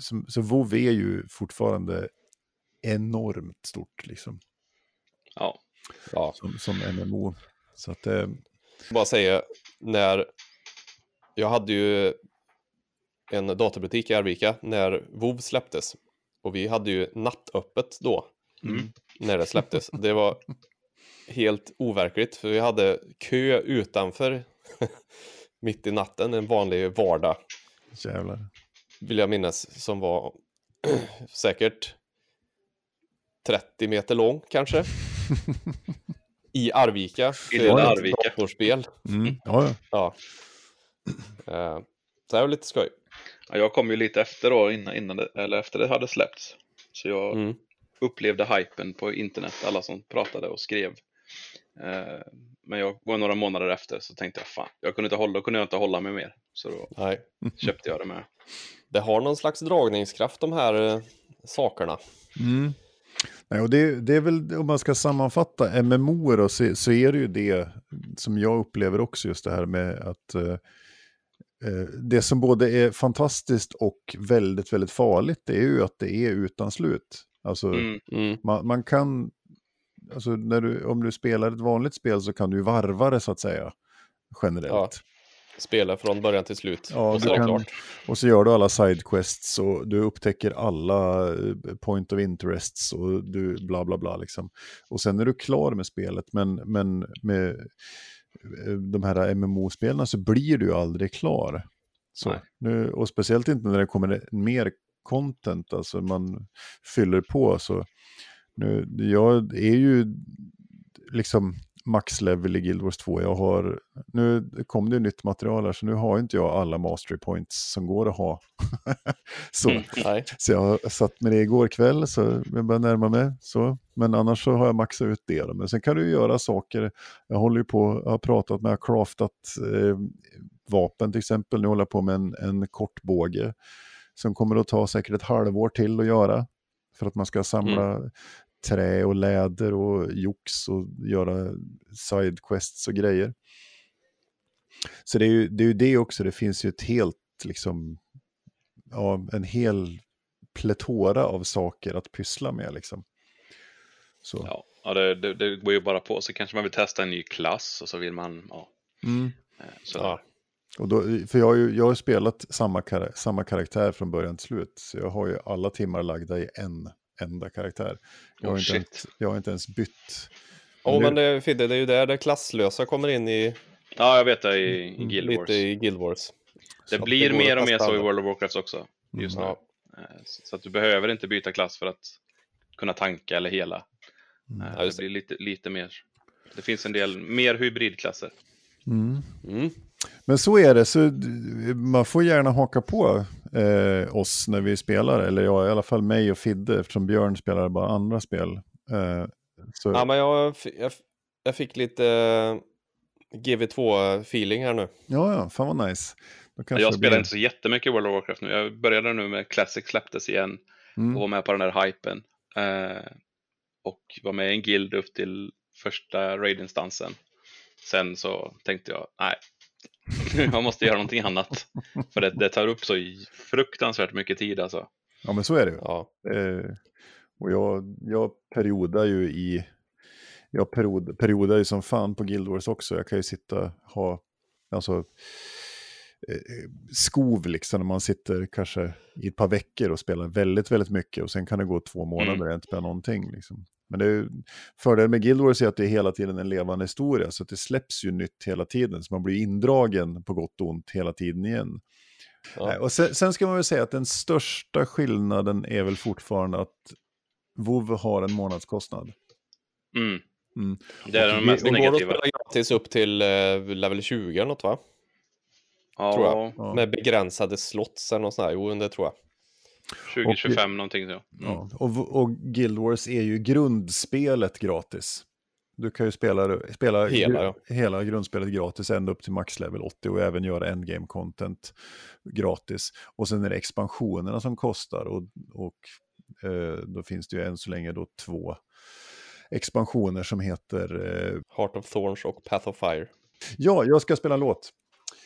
så, så WoW är ju fortfarande enormt stort liksom, Ja, ja. som, som MMO. Så att, eh, bara säga, när jag hade ju en datorbutik i Arvika när WoW släpptes. Och vi hade ju nattöppet då, Mm. när det släpptes. Det var helt overkligt, för vi hade kö utanför [LAUGHS] mitt i natten, en vanlig vardag, jävlar. vill jag minnas, som var [CLEARS THROAT] säkert 30 meter lång kanske. [LAUGHS] I Arvika, för lilla Arvika. datorspel. Mm. Ja, ja. Ja. Eh, så det var lite skoj. Ja, jag kom ju lite efter då, innan, innan det, eller efter det hade släppts. Så jag Mm. upplevde hypen på internet, alla som pratade och skrev. Eh, men jag var några månader efter så tänkte jag fan, jag kunde inte hålla, då kunde jag inte hålla mig mer. Så då Nej. köpte jag det med. Det har någon slags dragningskraft de här eh, sakerna. Mm. Nej, och det, det är väl, om man ska sammanfatta MMO då, så, så är det ju det som jag upplever också, just det här med att eh, eh, det som både är fantastiskt och väldigt, väldigt farligt, det är ju att det är utan slut. Alltså, Mm, Mm. man, man kan, alltså när du, om du spelar ett vanligt spel så kan du varva det så att säga, generellt. Ja. Spela från början till slut. Ja, och så kan-. Och så gör du alla sidequests och du upptäcker alla eh, point of interests och du bla bla bla liksom. Och sen är du klar med spelet, men, men med eh, de här MMO-spelarna så blir du aldrig klar. Så, nu, och speciellt inte när det kommer mer content, alltså man fyller på. Så nu, jag är ju liksom max level i Guild Wars 2. Jag har, nu kom det ju nytt material här, så nu har inte jag alla mastery points som går att ha. [LAUGHS] så, Mm. Så jag satt med det igår kväll, så jag börjar närma mig. Så. Men annars så har jag maxat ut det. Då. Men sen kan du göra saker. Jag håller ju på, jag har pratat med, jag har craftat eh, vapen till exempel. Nu håller jag på med en, en kortbåge som kommer att ta säkert ett halvår till att göra. För att man ska samla trä och läder och jox och göra sidequests och grejer. Så det är, ju, det är ju det också, det finns ju ett helt, liksom, ja, en hel pletora av saker att pyssla med liksom. Så. ja, ja det, det, det går ju bara på. Så kanske man vill testa en ny klass och så vill man, ja. Mm. eh, Så Ja. Och då, för jag har ju jag har spelat samma, samma karaktär från början till slut. Så jag har ju alla timmar lagda i en enda karaktär. Jag har, Oh, inte, shit. ens, jag har inte ens bytt. Ja, Nu- men det, Fidde, det är ju där det klasslösa kommer in i, Ja, jag vet det i, i Mm, Guild Wars. lite i Guild Wars. Det Så blir går mer och mer så i. World of Warcraft också. Just nu. Ja. Eh, Så så att du behöver inte byta klass för att kunna tanka eller hela. Mm. Eh, Ja, det blir lite, lite mer. Det finns en del mer hybridklasser. Mm. Mm. Men så är det, så man får gärna haka på eh, oss när vi spelar. Eller ja, i alla fall mig och Fidde, eftersom Björn spelar bara andra spel. Eh, så, Ja, men jag, jag, jag fick lite eh, GV2-feeling här nu. ja, ja, fan vad nice. Jag spelar blir- inte så jättemycket World of Warcraft nu. Jag började nu med Classic släpptes igen Mm. och var med på den här hypen. Eh, och var med i en guild upp till första raid-instansen. Sen så tänkte jag, nej, [LAUGHS] jag måste göra någonting annat. För det, det tar upp så fruktansvärt mycket tid alltså. Ja, men så är det ju. Ja. Eh, och jag, jag periodar ju i... Jag period, periodar ju som fan på Guild Wars också. Jag kan ju sitta ha... Alltså... Eh, skov liksom när man sitter kanske i ett par veckor och spelar väldigt, väldigt mycket. Och sen kan det gå två månader Mm. och jag inte spelar någonting. Liksom. Men det är fördelen med Guild Wars är att det är hela tiden en levande historia. Så att det släpps ju nytt hela tiden. Så man blir indragen på gott och ont hela tiden igen. Ja. Nej, och sen, sen ska man väl säga att den största skillnaden är väl fortfarande att WoW har en månadskostnad. Mm. Mm. Det är den mest Det går att negativa. spela gratis upp till eh, level 20 eller något va? Ja, tror jag. Ja. Med begränsade slots eller något sånt där. Jo, det tror jag. 2025 någonting så. Mm. Ja. Och, och Guild Wars är ju grundspelet gratis. Du kan ju spela, spela Hela, ja. hela grundspelet gratis ända upp till maxlevel 80 och även göra endgame content gratis. Och sen är det expansionerna som kostar och, och eh, då finns det ju än så länge då två expansioner som heter eh, Heart of Thorns och Path of Fire. Ja, jag ska spela en låt.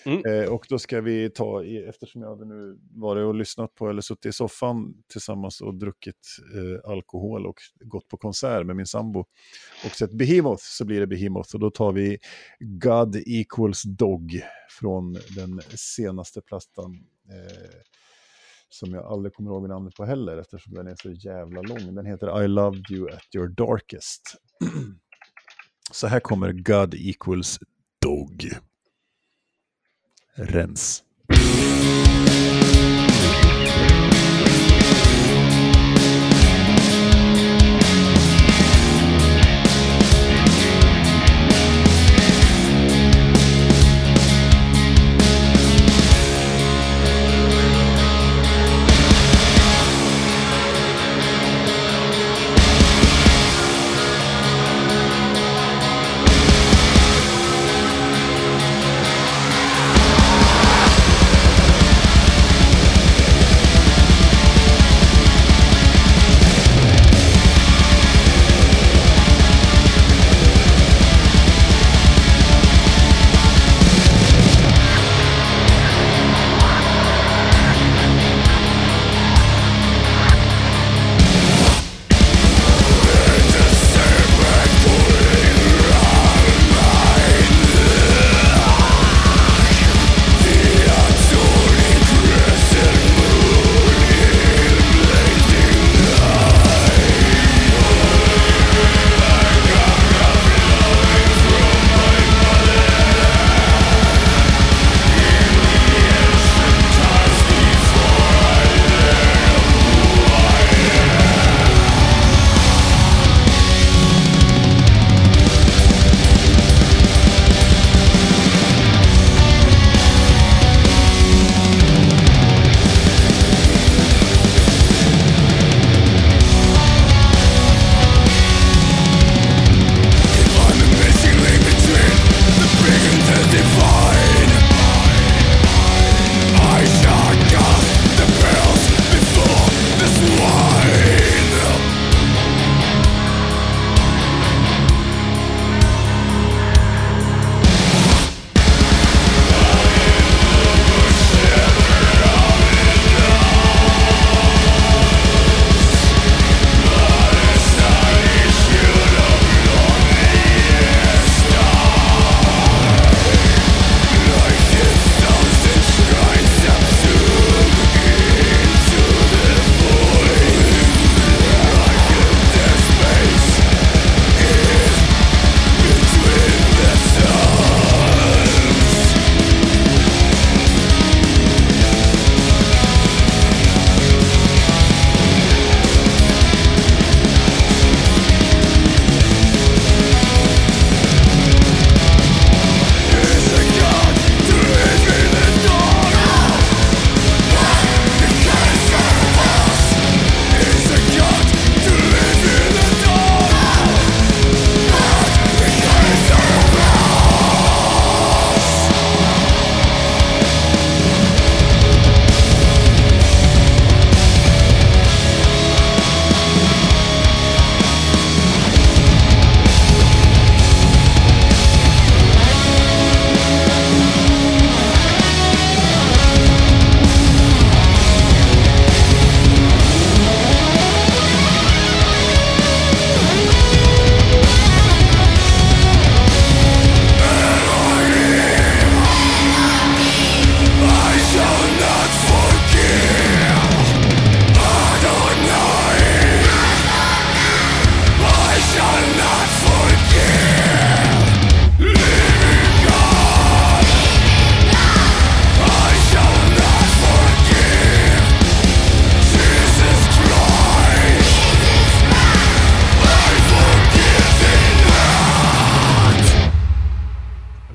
Mm. Eh, och då ska vi ta, eftersom jag hade nu varit och lyssnat på eller suttit i soffan tillsammans och druckit eh, alkohol och gått på konsert med min sambo och sett Behemoth så blir det Behemoth och då tar vi God equals Dog från den senaste plattan eh, som jag aldrig kommer ihåg namnet på heller eftersom den är så jävla lång. Den heter I loved you at your darkest. [CLEARS THROAT] så här kommer God equals Dog. Rens.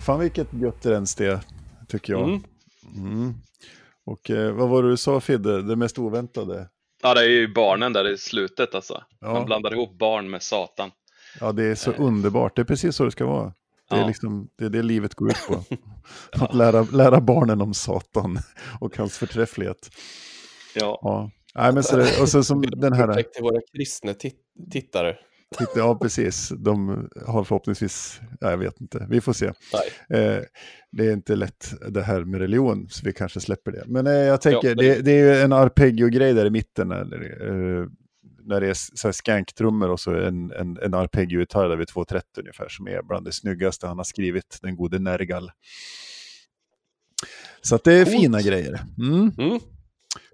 Fan vilket gött rens det, tycker jag. Mm. Mm. Och eh, vad var det du sa Fidde, det mest oväntade? Ja, det är ju barnen där i slutet alltså. Ja. Man blandar ihop barn med Satan. Ja, det är så underbart. Det är precis så det ska vara. Det är, Ja. liksom, det, är det livet går ut på. [LAUGHS] Att lära, lära barnen om Satan [LAUGHS] och hans förträfflighet. Ja, Ja. Nej, men så det, och så som den här, till våra kristna tit- tittare. Ja precis, de har förhoppningsvis, ja, jag vet inte, vi får se. Eh, det är inte lätt det här med religion, så vi kanske släpper det. Men eh, jag tänker, Ja, men- det, det är ju en arpeggio-grej där i mitten, när, eh, när det är skanktrummor och så en, en, en arpeggio-gitarr där vid 2.30 ungefär, som är bland det snyggaste han har skrivit, den gode Nergal. Så det är Coolt. fina grejer. Mm. Mm.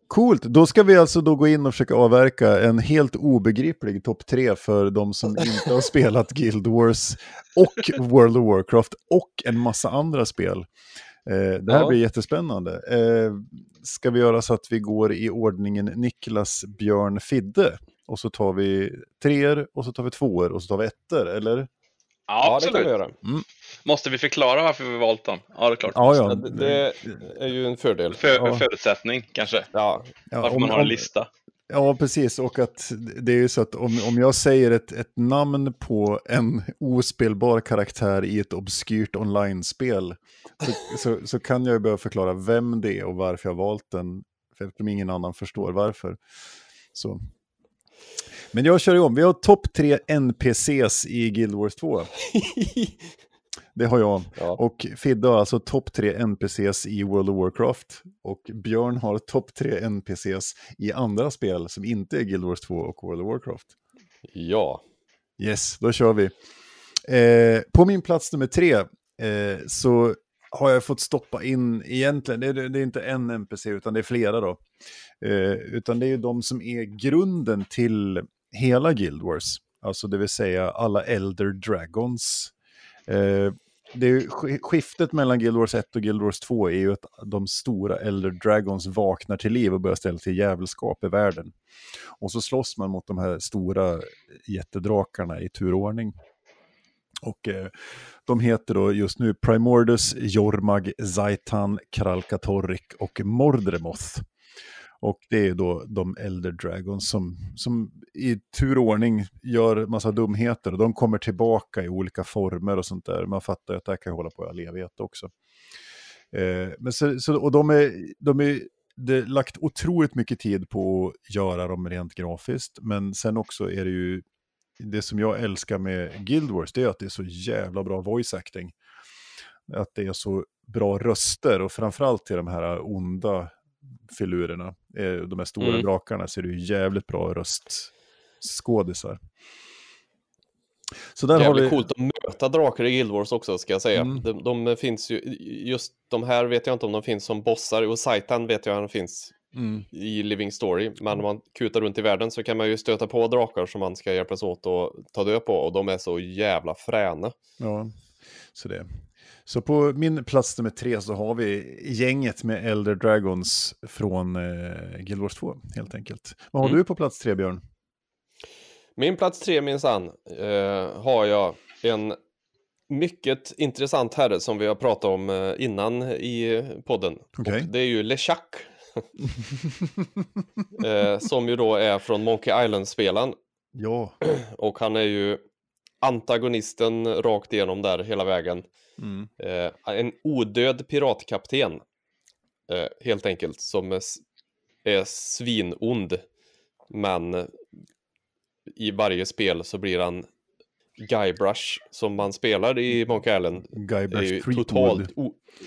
Coolt, då ska vi alltså då gå in och försöka avverka en helt obegriplig topp tre för de som inte har spelat Guild Wars och World of Warcraft och en massa andra spel. Eh, det här Ja. blir jättespännande. Eh, ska vi göra så att vi går i ordningen Niklas, Björn, Fidde? Och så tar vi treor och så tar vi tvåor och så tar vi ettor, eller? Ja Ja, det kan absolut. vi göra. Måste vi förklara varför vi valt dem? Ja, det är klart. Ja, Ja, det, det är ju en fördel. För, Ja. Förutsättning kanske. Ja, ja Varför om- man har en lista. Ja, precis. Och att det är ju så att om, om jag säger ett, ett namn på en ospelbar karaktär i ett obskyrt online-spel så, så, så kan jag ju behöva förklara vem det är och varför jag har valt den. För ingen annan förstår varför. Så. Men jag kör igång. Vi har topp tre NPCs i Guild Wars 2. [LAUGHS] Det har jag. ja. Och Fidde har alltså topp tre NPCs i World of Warcraft. Och Björn har topp tre NPCs i andra spel som inte är Guild Wars 2 och World of Warcraft. ja. Yes, då kör vi. Eh, på min plats nummer tre eh, så har jag fått stoppa in egentligen, det är, det är inte en NPC utan det är flera då. Eh, utan det är ju de som är grunden till hela Guild Wars. Alltså det vill säga alla Elder Dragons. Eh, det är skiftet mellan Guild Wars 1 och Guild Wars 2 är ju att de stora Elder Dragons vaknar till liv och börjar ställa till jävelskap i världen. Och så slåss man mot de här stora jättedrakarna i turordning. Och eh, de heter då just nu Primordus, Jormag, Zaitan, Kralkatorrik och Mordremoth. Och det är då de Elder Dragons som, som i ordning gör massa dumheter. Och de kommer tillbaka i olika former och sånt där. Man fattar ju att det här kan hålla på i all evighet också. Eh, men så, så, och de är, de är det är lagt otroligt mycket tid på att göra dem rent grafiskt. Men sen också är det ju, det som jag älskar med Guild Wars, det är att det är så jävla bra voice acting. Att det är så bra röster och framförallt till de här onda filurerna, eh, de här stora Mm. drakarna, så är det ju jävligt bra röstskådisar. Så där har Jävligt vi... coolt att möta drakar i Guild Wars också ska jag säga. Mm. De, de finns ju, just de här vet jag inte om de finns som bossar. Och Saitan vet jag att han finns Mm. i Living Story. Men om man kutar runt i världen så kan man ju stöta på drakar som man ska hjälpas åt och ta död på. Och de är så jävla fräna. Ja, så det. Så på min plats nummer tre så har vi gänget med Elder Dragons från eh, Guild Wars 2, helt enkelt. Vad har Mm. du på plats tre, Björn? Min plats tre minsann eh, har jag en mycket intressant herre som vi har pratat om eh, innan i podden. Och det är ju LeChuck. [LAUGHS] eh, som ju då är från Monkey Island-spelen. Ja. Och han är ju antagonisten rakt igenom där hela vägen. Mm. Eh, en odöd piratkapten. Eh, helt enkelt. Som är, är svinond. Men i varje spel så blir han Guybrush som man spelar i Monkey Island. är Guybrush Threepwood. totalt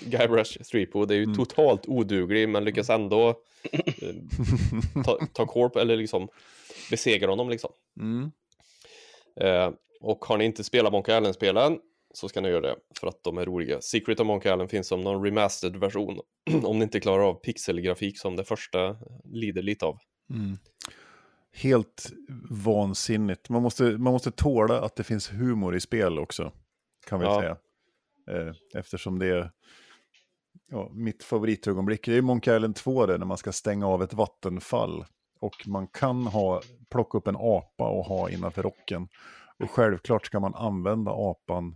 Guybrush Threepwood är ju Mm. totalt oduglig men lyckas ändå [LAUGHS] eh, ta, ta korp eller liksom besegra honom liksom. Mm. Eh, och har ni inte spelat Monkey Island-spelen så ska ni göra det för att de är roliga. Secret of Monkey Island finns som någon remastered version [CLEARS THROAT] om ni inte klarar av pixelgrafik som det första lider lite av. Mm. Helt vansinnigt. Man måste, man måste tåla att det finns humor i spel också, kan vi Ja. säga. Eh, eftersom det är ja, mitt favoritögonblick. Det är Monkey Island 2 det, när man ska stänga av ett vattenfall. Och man kan ha, plocka upp en apa och ha innanför rocken. Och självklart ska man använda apan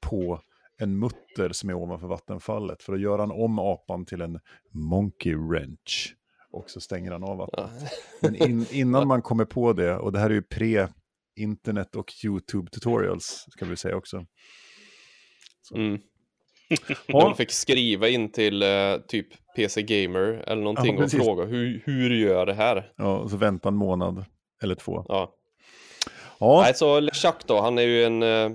på en mutter som är ovanför vattenfallet för att göra han om apan till en monkey wrench. Och så stänger han av vattnet. [LAUGHS] Men in, innan man kommer på det, och det här är ju pre-internet och YouTube-tutorials, ska vi säga också. Mm. Ja. De fick skriva in till eh, typ PC Gamer eller någonting och precis. fråga hur, hur gör det här? Ja, och så vänta en månad eller två. Ja. Ja, Nej, så LeChuck då, han är ju en eh,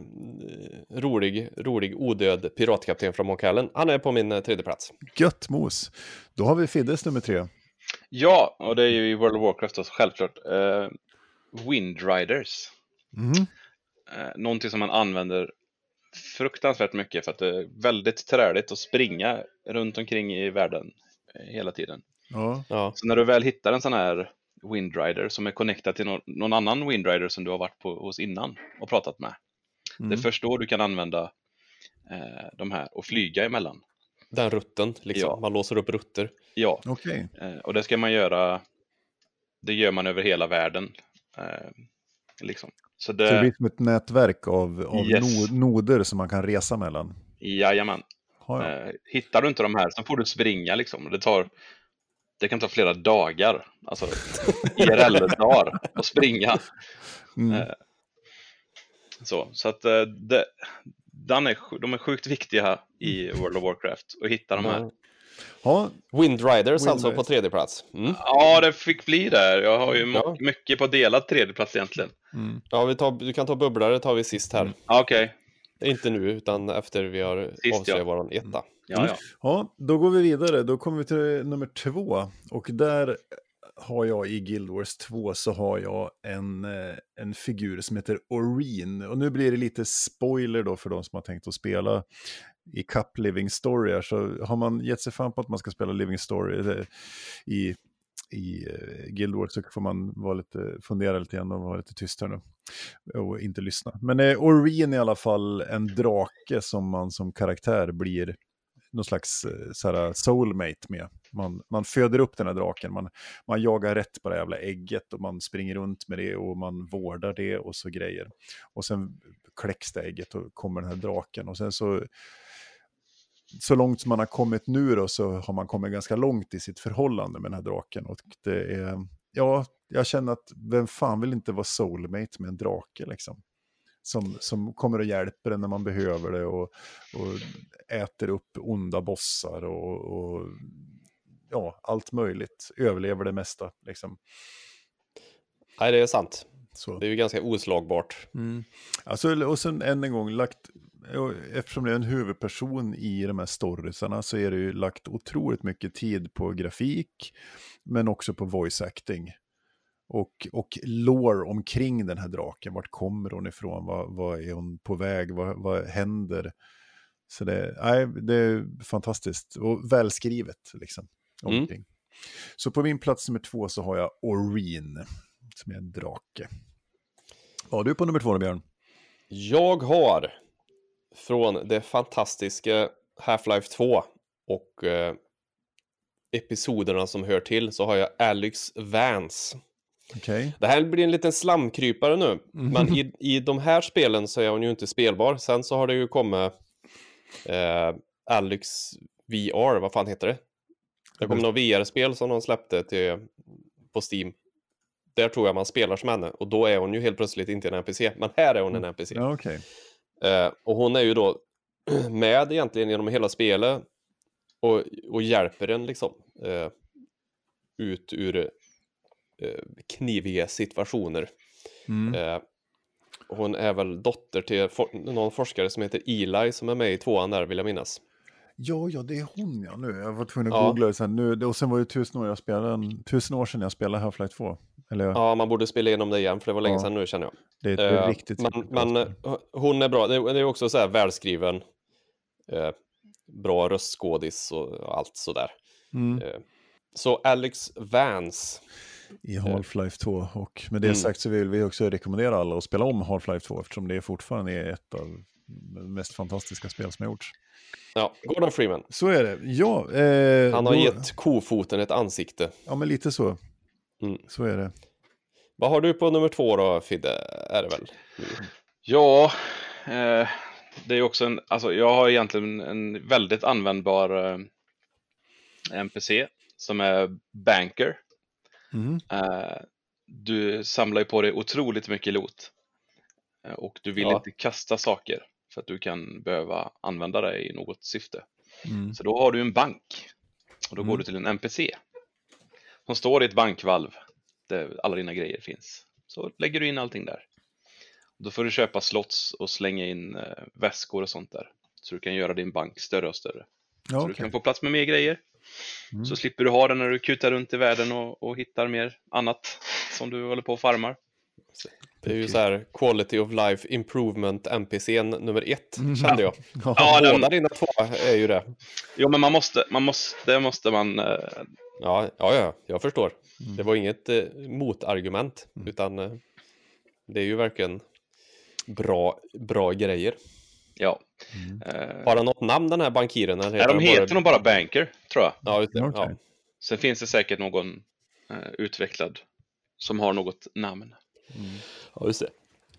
rolig, rolig odöd piratkapten från Monkallen. Han är på min eh, tredje plats. gött mos. Då har vi Fiddes nummer tre. Ja, och det är ju i World of Warcraft då, självklart. Uh, Windriders. Mhm. Uh, någonting som man använder fruktansvärt mycket för att det är väldigt träligt att springa runt omkring i världen eh, hela tiden. Ja. Ja, Så när du väl hittar en sån här Windrider som är connectad till någon, annan Windrider som du har varit på, hos innan och pratat med. Det är Mm. först då du kan använda eh, de här och flyga emellan. den rutten liksom. Ja. Man låser upp rutter. Ja, Okej. eh, och det ska man göra. Det gör man över hela världen. Eh, liksom. Så Så det det, blir som ett nätverk av, av Yes. no, noder som man kan resa mellan. jajamän. Ja, ja. Eh, hittar du inte de här så får du springa liksom. Det, tar, det kan ta flera dagar, alltså [LAUGHS] IRL-dagar att springa. Mm. eh, Så, så att eh, det, den är, de är sjukt viktiga i World of Warcraft och hitta de här. Ja. Windriders alltså Windriders. på tredje plats. Mm. Ja, det fick bli där. Jag har ju Ja. mycket på delad tredjeplats egentligen. mm. Ja, vi tar, du kan ta bubblare tar vi sist här. Ja, Okej, Inte nu, utan efter vi har Sist, avslöjat ja. våran etta. ja, ja. ja, då går vi vidare. Då kommer vi till nummer två. Och där har jag i Guild Wars 2 så har jag en, eh, en figur som heter Oreen. Och nu blir det lite spoiler då för de som har tänkt att spela i Cup Living Story. Så har man gett sig fan på att man ska spela Living Story eh, i, i eh, Guild Wars så får man vara lite, fundera lite grann och vara lite tyst här nu. Och inte lyssna. Men eh, Oreen är i alla fall en drake som man som karaktär blir någon slags eh, såhär, soulmate med. Man, man föder upp den här draken, man, man jagar rätt på det jävla ägget och man springer runt med det och man vårdar det och så grejer. Och sen kläcks det ägget och kommer den här draken och sen så så långt som man har kommit nu då så har man kommit ganska långt i sitt förhållande med den här draken. Och det är, ja, jag känner att vem fan vill inte vara soulmate med en drake liksom? Som, som kommer och hjälper en när man behöver det och, och äter upp onda bossar och, och ja, allt möjligt. Överlever det mesta liksom. Nej, det är sant. Så. Det är ju ganska oslagbart. Mm. Alltså, och sen än en gång, lagt, eftersom det är en huvudperson i de här storiesarna så är det ju lagt otroligt mycket tid på grafik, men också på voice acting. Och, och lore omkring den här draken, vart kommer hon ifrån, vad, vad är hon på väg, vad, vad händer? Så det, nej, det är fantastiskt och välskrivet liksom. Mm. Omkring. Så på min plats nummer två så har jag Oreen, som är en drake. Vad har du på nummer två Björn? Jag har från det fantastiska Half-Life 2 och eh, episoderna som hör till så har jag Alex Vance. Okej. Det här blir en liten slamkrypare nu, men i, [LAUGHS] i de här spelen så är hon ju inte spelbar. Sen så har det ju kommit eh, Alex VR, vad fan heter det? Det kom något VR-spel som de släppte till, på Steam. Där tror jag man spelar som henne och då är hon ju helt plötsligt inte en NPC, men här är hon en NPC. Ja, okej. Eh, och hon är ju då [CLEARS THROAT] med egentligen genom hela spelet och, och hjälper en liksom eh, ut ur eh, kniviga situationer. Mm. Eh, hon är väl dotter till for någon forskare som heter Eli som är med i tvåan där vill jag minnas. Ja, ja, det är hon ja nu. Jag var tvungen att Ja. googla det sen. Nu, och sen var det tusen år, jag spelade en, tusen år sedan jag spelade Half-Life 2. Eller Ja, man borde spela igenom det igen för det var länge Ja. sedan nu känner jag. det är ett Eh, riktigt, men, riktigt men eh, hon är bra, det är, det är också så här välskriven, eh, bra röstskådis och allt sådär. mm. Eh, så Alex Vance, I Half-Life 2. Och med det Mm. sagt så vill vi också rekommendera alla att spela om Half-Life 2 eftersom det fortfarande är ett av de mest fantastiska spel som har gjorts. ja, Gordon Freeman. Så är det. Ja, eh, Han har då- gett kofoten ett ansikte. Ja, men lite så. Mm. Så är det. Vad har du på nummer två då, Fidde? Är det väl? Ja, eh, det är också en, alltså jag har egentligen en väldigt användbar eh, NPC som är Banker. Mm. Eh, du samlar ju på dig otroligt mycket loot. Eh, och du vill Ja. inte kasta saker för att du kan behöva använda det i något syfte. Mm. Så då har du en bank. Och då går Mm. du till en NPC. Som står i ett bankvalv där alla dina grejer finns. Så lägger du in allting där. Då får du köpa slots och slänga in eh, väskor och sånt där. Så du kan göra din bank större och större. Ja, så du okej. kan få plats med mer grejer. Mm. Så slipper du ha den när du kutar runt i världen och, och hittar mer annat som du håller på och farmar. Det är ju så här quality of life improvement NPCn nummer ett, kände jag. Ja. Ja, den, Båda dina två är ju det. jo, men man måste, man måste, måste man eh, Ja, ja, ja, jag förstår. Mm. Det var inget eh, motargument, utan eh, det är ju verkligen bra, bra grejer. Ja. Mm. Eh, Har han något namn den här bankiren? Eller nej, de heter nog bara Banker, tror jag. Ja, just det. Okej. Ja. Sen finns det säkert någon eh, utvecklad som har något namn. ja, just det.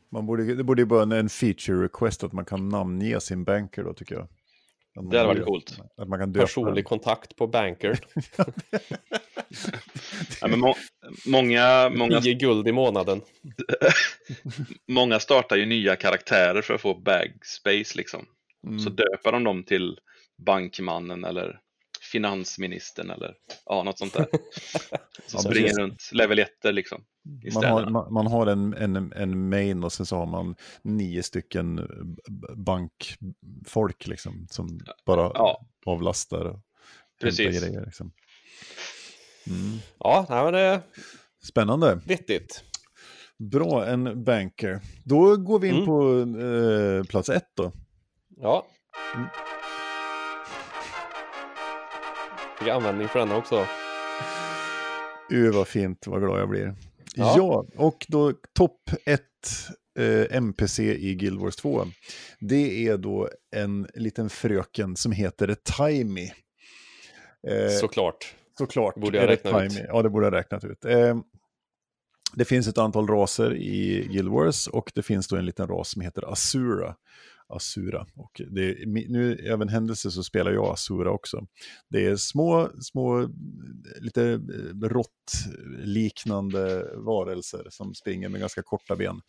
Man borde, det borde ju vara en, en feature request att man kan namnge sin banker då tycker jag. Det hade varit coolt. Att man kan Personlig kontakt på Banker. [LAUGHS] Ja, men må många, många, 10 guld i månaden. [LAUGHS] många startar ju nya karaktärer för att få bagspace liksom. Mm. Så döper de dem till Bankmannen eller Finansministern eller ja, något sånt där. [LAUGHS] Som Ja, springer runt level 1 liksom. I Man har, man, man har en, en, en main och sen så har man nio stycken bankfolk liksom, som bara Ja. avlastar och Precis. grejer. Liksom. Mm. Ja, nej, men det Spännande. vettigt. Bra, en banker. Då går vi in Mm. på eh, plats ett då. Ja. Mm. Fick användning för den också. Uh, vad fint, vad glad jag blir. Ja. Ja, och då topp 1 eh, NPC i Guild Wars 2. Det är då en liten fröken som heter Timey. Eh, Såklart. Såklart. Borde jag räkna ut. Ja, det borde jag räknat ut. Eh, det finns ett antal raser i Guild Wars och det finns då en liten ras som heter Asura. Asura. Och det är, nu även händelse så spelar jag Asura också. Det är små, små, lite eh, råttliknande varelser som springer med ganska korta ben.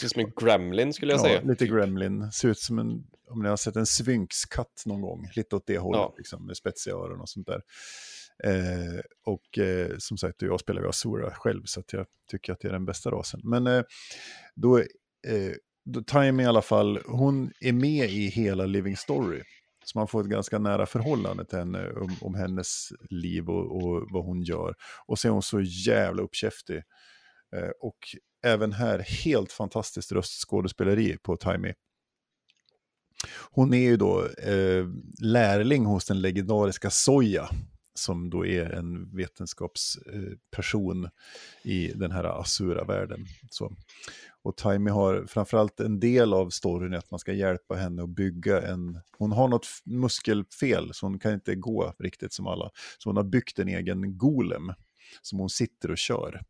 Ser ut som en gremlin skulle jag Ja, säga. lite gremlin. Ser ut som en, om ni har sett en svynxkatt någon gång. Lite åt det hållet, Ja. liksom, med spetsiga öron och sånt där. Eh, och eh, som sagt, jag spelar ju Asura själv, så att jag tycker att det är den bästa rasen. Men eh, då, eh, då Time i alla fall, hon är med i hela Living Story. Så man får ett ganska nära förhållande till henne om, om hennes liv och, och vad hon gör. Och så är hon så jävla uppkäftig. Eh, och även här helt fantastiskt röstskådespeleri på Timey. Hon är ju då eh, lärling hos den legendariska Soja, som då är en vetenskapsperson eh, i den här Asura-världen. Så. Och Timey har framförallt en del av storyn att man ska hjälpa henne att bygga en... Hon har något muskelfel, så hon kan inte gå riktigt som alla. Så hon har byggt en egen golem som hon sitter och kör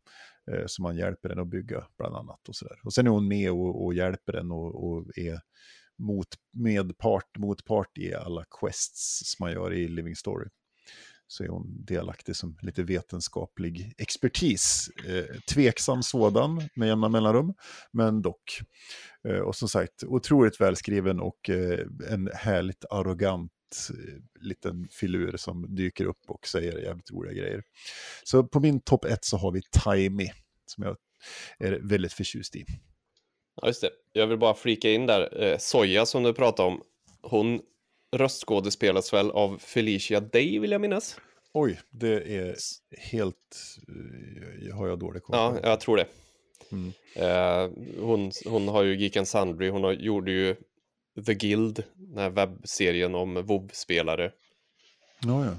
eh, som man hjälper henne att bygga bland annat. Och, så där. och sen är hon med och, och hjälper den och, och är mot, medpart, motpart i alla quests som man gör i Living Story. Så är hon delaktig som lite vetenskaplig expertis. Eh, tveksam sådan med jämna mellanrum, men dock. Eh, och som sagt, otroligt välskriven och eh, en härligt arrogant eh, liten filur som dyker upp och säger jävligt roliga grejer. Så på min topp ett så har vi Timey, som jag är väldigt förtjust i. Ja, just det. Jag vill bara flika in där. Eh, Soja som du pratade om, hon röstskådespelas väl av Felicia Day vill jag minnas. Oj, det är helt... eh, har jag dålig koll Ja, jag tror det. Mm. Eh, hon, hon har ju Geek and Sundry, hon har, gjorde ju The Guild, den här webbserien om WoW-spelare Ja, ja.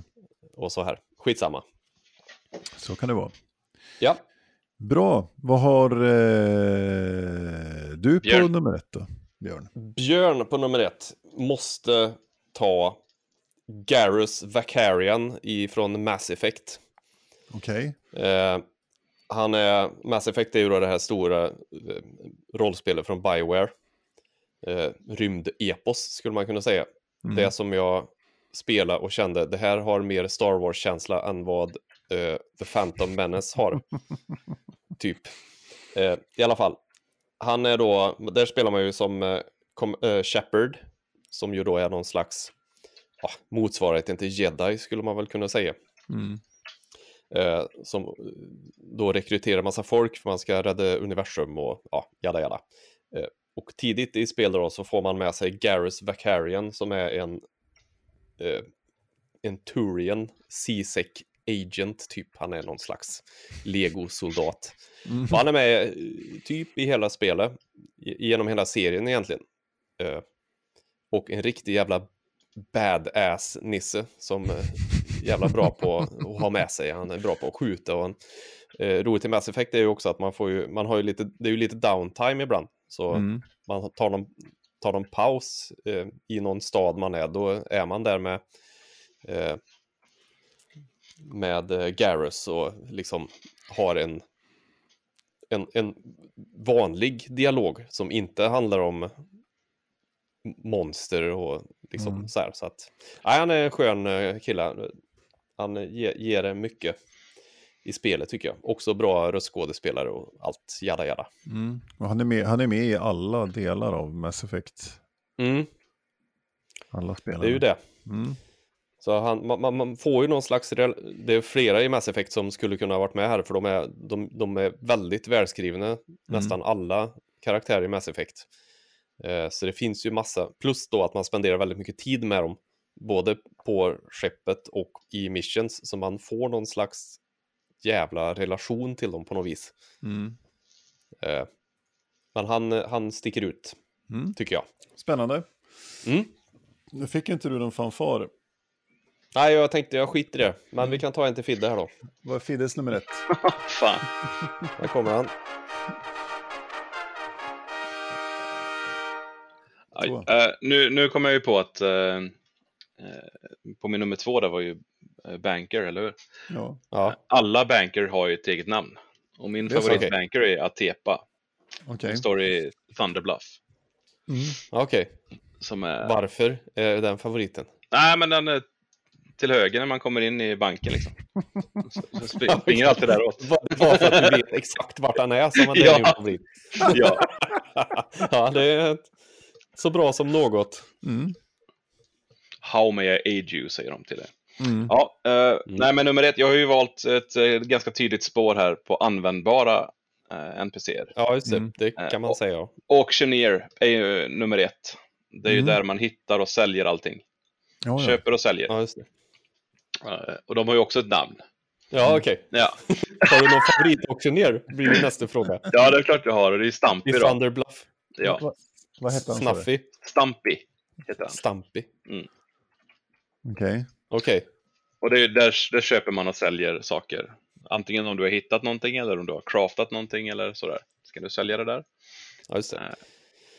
och så här. Skitsamma. Så kan det vara. Ja, Bra, vad har eh, du på Björn. nummer ett då, Björn? Björn på nummer ett måste ta Garrus Vakarian ifrån Mass Effect. Okej. Eh, han är, Mass Effect är ju då det här stora eh, rollspelet från Bioware. eh, rymdepos skulle man kunna säga. Mm. Det som jag spelade och kände, det här har mer Star Wars-känsla än vad eh, The Phantom Menace har. [LAUGHS] typ. Eh, I alla fall, han är då, där spelar man ju som eh, kom, eh, Shepard, som ju då är någon slags ja, motsvarighet till jedi skulle man väl kunna säga. Mm. Eh, som eh, då rekryterar massa folk för man ska rädda universum och ja, jada jada. Eh, och tidigt i spelet då så får man med sig Garrus Vakarian som är en eh, en Turian C-Sec agent typ. Han är någon slags Lego-soldat. Mm. Han är med eh, typ i hela spelet, genom hela serien egentligen. Eh, och en riktig jävla badass-nisse som är jävla bra på att ha med sig. Han är bra på att skjuta och han, eh, roligt i Mass Effect är ju också att man får ju, man har ju lite, det är ju lite downtime ibland. Så Mm. man tar någon, tar någon paus eh, i någon stad man är, då är man där med eh, med eh, Garrus och liksom har en, en, en vanlig dialog som inte handlar om monster och liksom Mm. så här. Så att, nej, han är en skön eh, kille. Han eh, ger, mycket i spelet tycker jag. Också bra röstskådespelare och allt, jada jada. Mm. Han, är med, han är med i alla delar av Mass Effect. Mm, Alla spelare. det är ju det. Mm. Så han, man, man- man får ju någon slags, det är flera i Mass Effect som skulle kunna ha varit med här för de är, de, de är väldigt välskrivna, nästan alla karaktärer i Mass Effect. Eh, så det finns ju massa, plus då att man spenderar väldigt mycket tid med dem, både på skeppet och i missions, så man får någon slags jävla relation till dem på något vis. Mm. Eh, men han, han sticker ut, Mm. tycker jag. Spännande. Mm. Nu fick inte du någon fanfar. Nej, jag tänkte jag skiter i det, men vi kan ta en till Fidde här då. Vad är Fiddes nummer ett? [LAUGHS] Fan. Här kommer han. Aj, Så. eh, nu, nu kommer jag ju på att eh, på min nummer två där var ju Banker, eller hur? Ja. Ja, Alla Banker har ju ett eget namn. Och min favoritbanker är Atepa. Okej. Den står i Thunderbluff. Mm. okej. Som är... Varför är den favoriten? Nej, men den är till höger när man kommer in i banken liksom. Så, så sp- [LAUGHS] springer alltid däråt. Bara för att du vet exakt vart han är som det är [LAUGHS] Ja. din favorit? Ja, [LAUGHS] ja, det är så bra som något. Mm. how may I aid you, säger de till det. Mm. Ja, eh, nej men nummer ett, jag har ju valt ett eh, ganska tydligt spår här på användbara eh, NPCer. Ja, just det. Mm. Det kan man och- säga. Auctioneer är ju nummer ett. Det är ju Mm. där man hittar och säljer allting. Ja, ja. Köper och säljer. Ja, just det. Eh, och de har ju också ett namn. Ja, okej. Ja, [LAUGHS] Har du någon favoritauctioneer? Blir det nästa fråga. ja det är klart jag har. Det är Stampy då. Thunder Bluff. Ja, Vad hette han? Snuffy. Stampy heter han. Stampy. Okej. Okej. Och det är, där, där köper man och säljer saker. Antingen om du har hittat någonting eller om du har craftat någonting eller sådär. Ska du sälja det där? Ja, just det.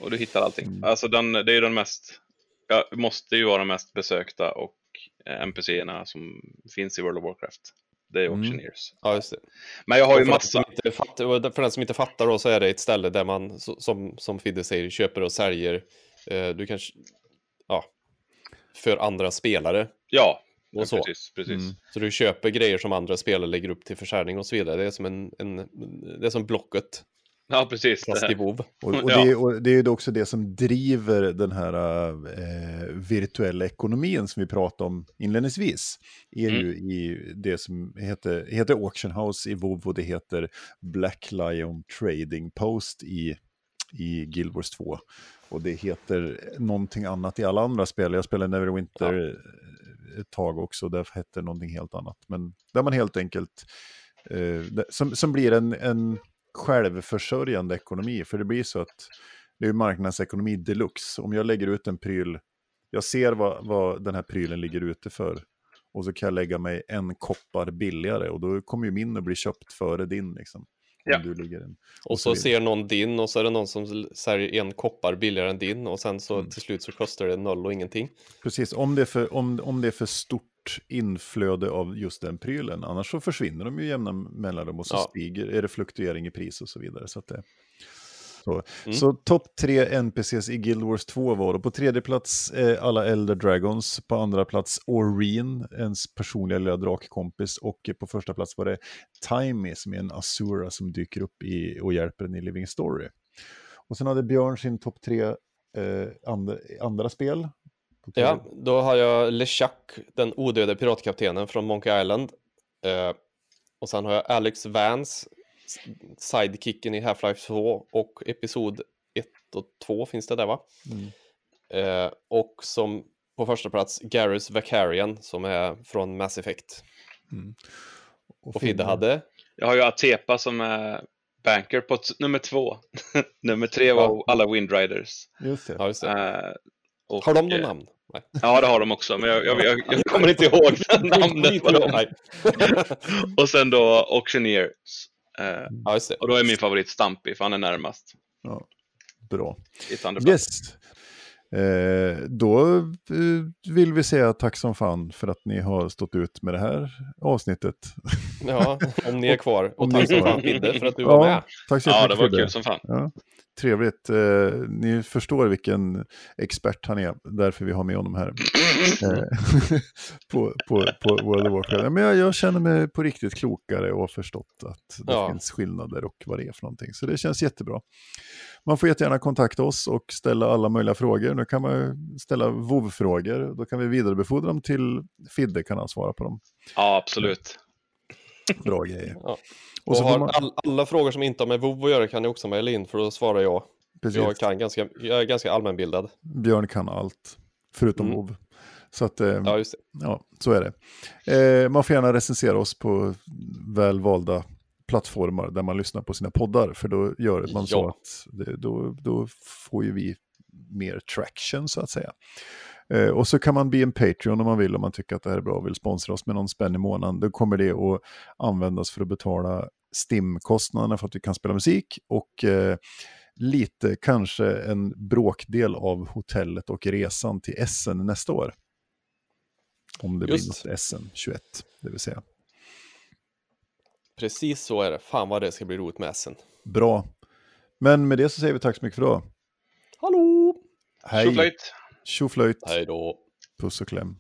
Och du hittar allting. Mm. Alltså den, det är ju den mest, ja, måste ju vara de mest besökta och eh, NPC-erna som finns i World of Warcraft. Det är Mm. Auctioneers. Ja, just det. Men jag har ju massa, fattar, för den som inte fattar då så är det ett ställe där man, som, som Fidde säger, köper och säljer. Eh, du kanske, ja, för andra spelare. ja, Och så. precis. precis. Mm. Så du köper grejer som andra spelare lägger upp till försäljning och så vidare. Det är som en, en det är som Blocket, Ja, precis. fast i WoW. Och, och, Ja. det, och det är ju också det som driver den här eh, virtuella ekonomin som vi pratade om inledningsvis. Är Mm. ju i det som heter, heter Auction House i WoW och det heter Black Lion Trading Post i, i Guild Wars 2. Och det heter någonting annat i alla andra spel. Jag spelade Neverwinter ett tag också, där hette det någonting helt annat. Men där man helt enkelt, eh, som, som blir en, en självförsörjande ekonomi. För det blir så att det är marknadsekonomi deluxe. Om jag lägger ut en pryl, jag ser vad, vad den här prylen ligger ute för. Och så kan jag lägga mig en koppar billigare och då kommer ju min att bli köpt före din. Liksom, Ja. du ligger en. Och så så ser någon din och så är det någon som säljer en koppar billigare än din och sen så Mm. till slut så kostar det noll och ingenting. Precis, om det, är för, om, om det är för stort inflöde av just den prylen. Annars så försvinner de ju jämna mellanrum och så Ja. stiger, är det fluktuering i pris och så vidare. Så det, Så, Mm. så topp tre NPCs i Guild Wars 2 var då på tredje plats eh, alla Elder Dragons, på andra plats Oreen, ens personliga lilla drakkompis, och på första plats var det Timey som är en Asura som dyker upp i, och hjälper en i Living Story. Och sen hade Björn sin topp tre eh, andra, andra spel. Ja, då har jag LeChuck, den odöde piratkaptenen från Monkey Island. Eh, och sen har jag Alex Vance, sidekicken i Half-Life 2 och episod 1 och 2 finns det där va? Mm. Eh, och som på första plats Garrus Vacarian som är från Mass Effect. Och Fidde hade? Jag har ju Atepa som är banker på nummer två. [LAUGHS] nummer tre var Ja. alla Windriders. Just det. Ja, just det. Eh, och, Har de något eh, namn? Nej. Ja, det har de också, men jag, jag, jag, jag [LAUGHS] kommer inte ihåg [LAUGHS] namnet på dem. Och sen då Auctioneers. Eh, Ja, det. och då är min favorit Stampy, för han är närmast Ja, bra. Yes. Eh, då eh, vill vi säga tack som fan för att ni har stått ut med det här avsnittet. Ja, om ni är [LAUGHS] kvar. Och tack så kvar. fan Fidde för att du var med. tack så Ja, det var kul som fan. Ja, trevligt. Eh, ni förstår vilken expert han är, därför vi har med honom här. Eh, [LAUGHS] på, på, på World of Warcraft. Men jag, jag känner mig på riktigt klokare och har förstått att det Ja. finns skillnader och vad det är för någonting. Så det känns jättebra. Man får jättegärna kontakta oss och ställa alla möjliga frågor. Nu kan man ställa WoW-frågor. Då kan vi vidarebefordra dem till Fidde, kan han svara på dem. Ja, absolut. [LAUGHS] Bra grejer. Ja. Och Och så har man, all, alla frågor som inte har med WoW att göra kan ni också mejla in för då svarar jag. precis, Jag, kan ganska, jag är ganska allmänbildad. Björn kan allt, förutom Mm. WoW. Så att, eh, Ja. Ja, så är det. Eh, man får gärna recensera oss på välvalda plattformar där man lyssnar på sina poddar. För då gör man så Ja. att det, då, då får ju vi mer traction så att säga. Eh, och så kan man bli en Patreon om man vill, om man tycker att det här är bra och vill sponsra oss med någon spänn i månaden. Då kommer det att användas för att betala STIM-kostnaderna för att vi kan spela musik och eh, lite, kanske en bråkdel av hotellet och resan till Essen nästa år. Om det Just. blir något SM 21, det vill säga. Precis så är det. Fan vad det ska bli roligt med Essen. Bra. Men med det så säger vi tack så mycket för idag. Hallå! Hej! Tjoflöjt! Tjoflöjt! Hej då! Puss och kläm.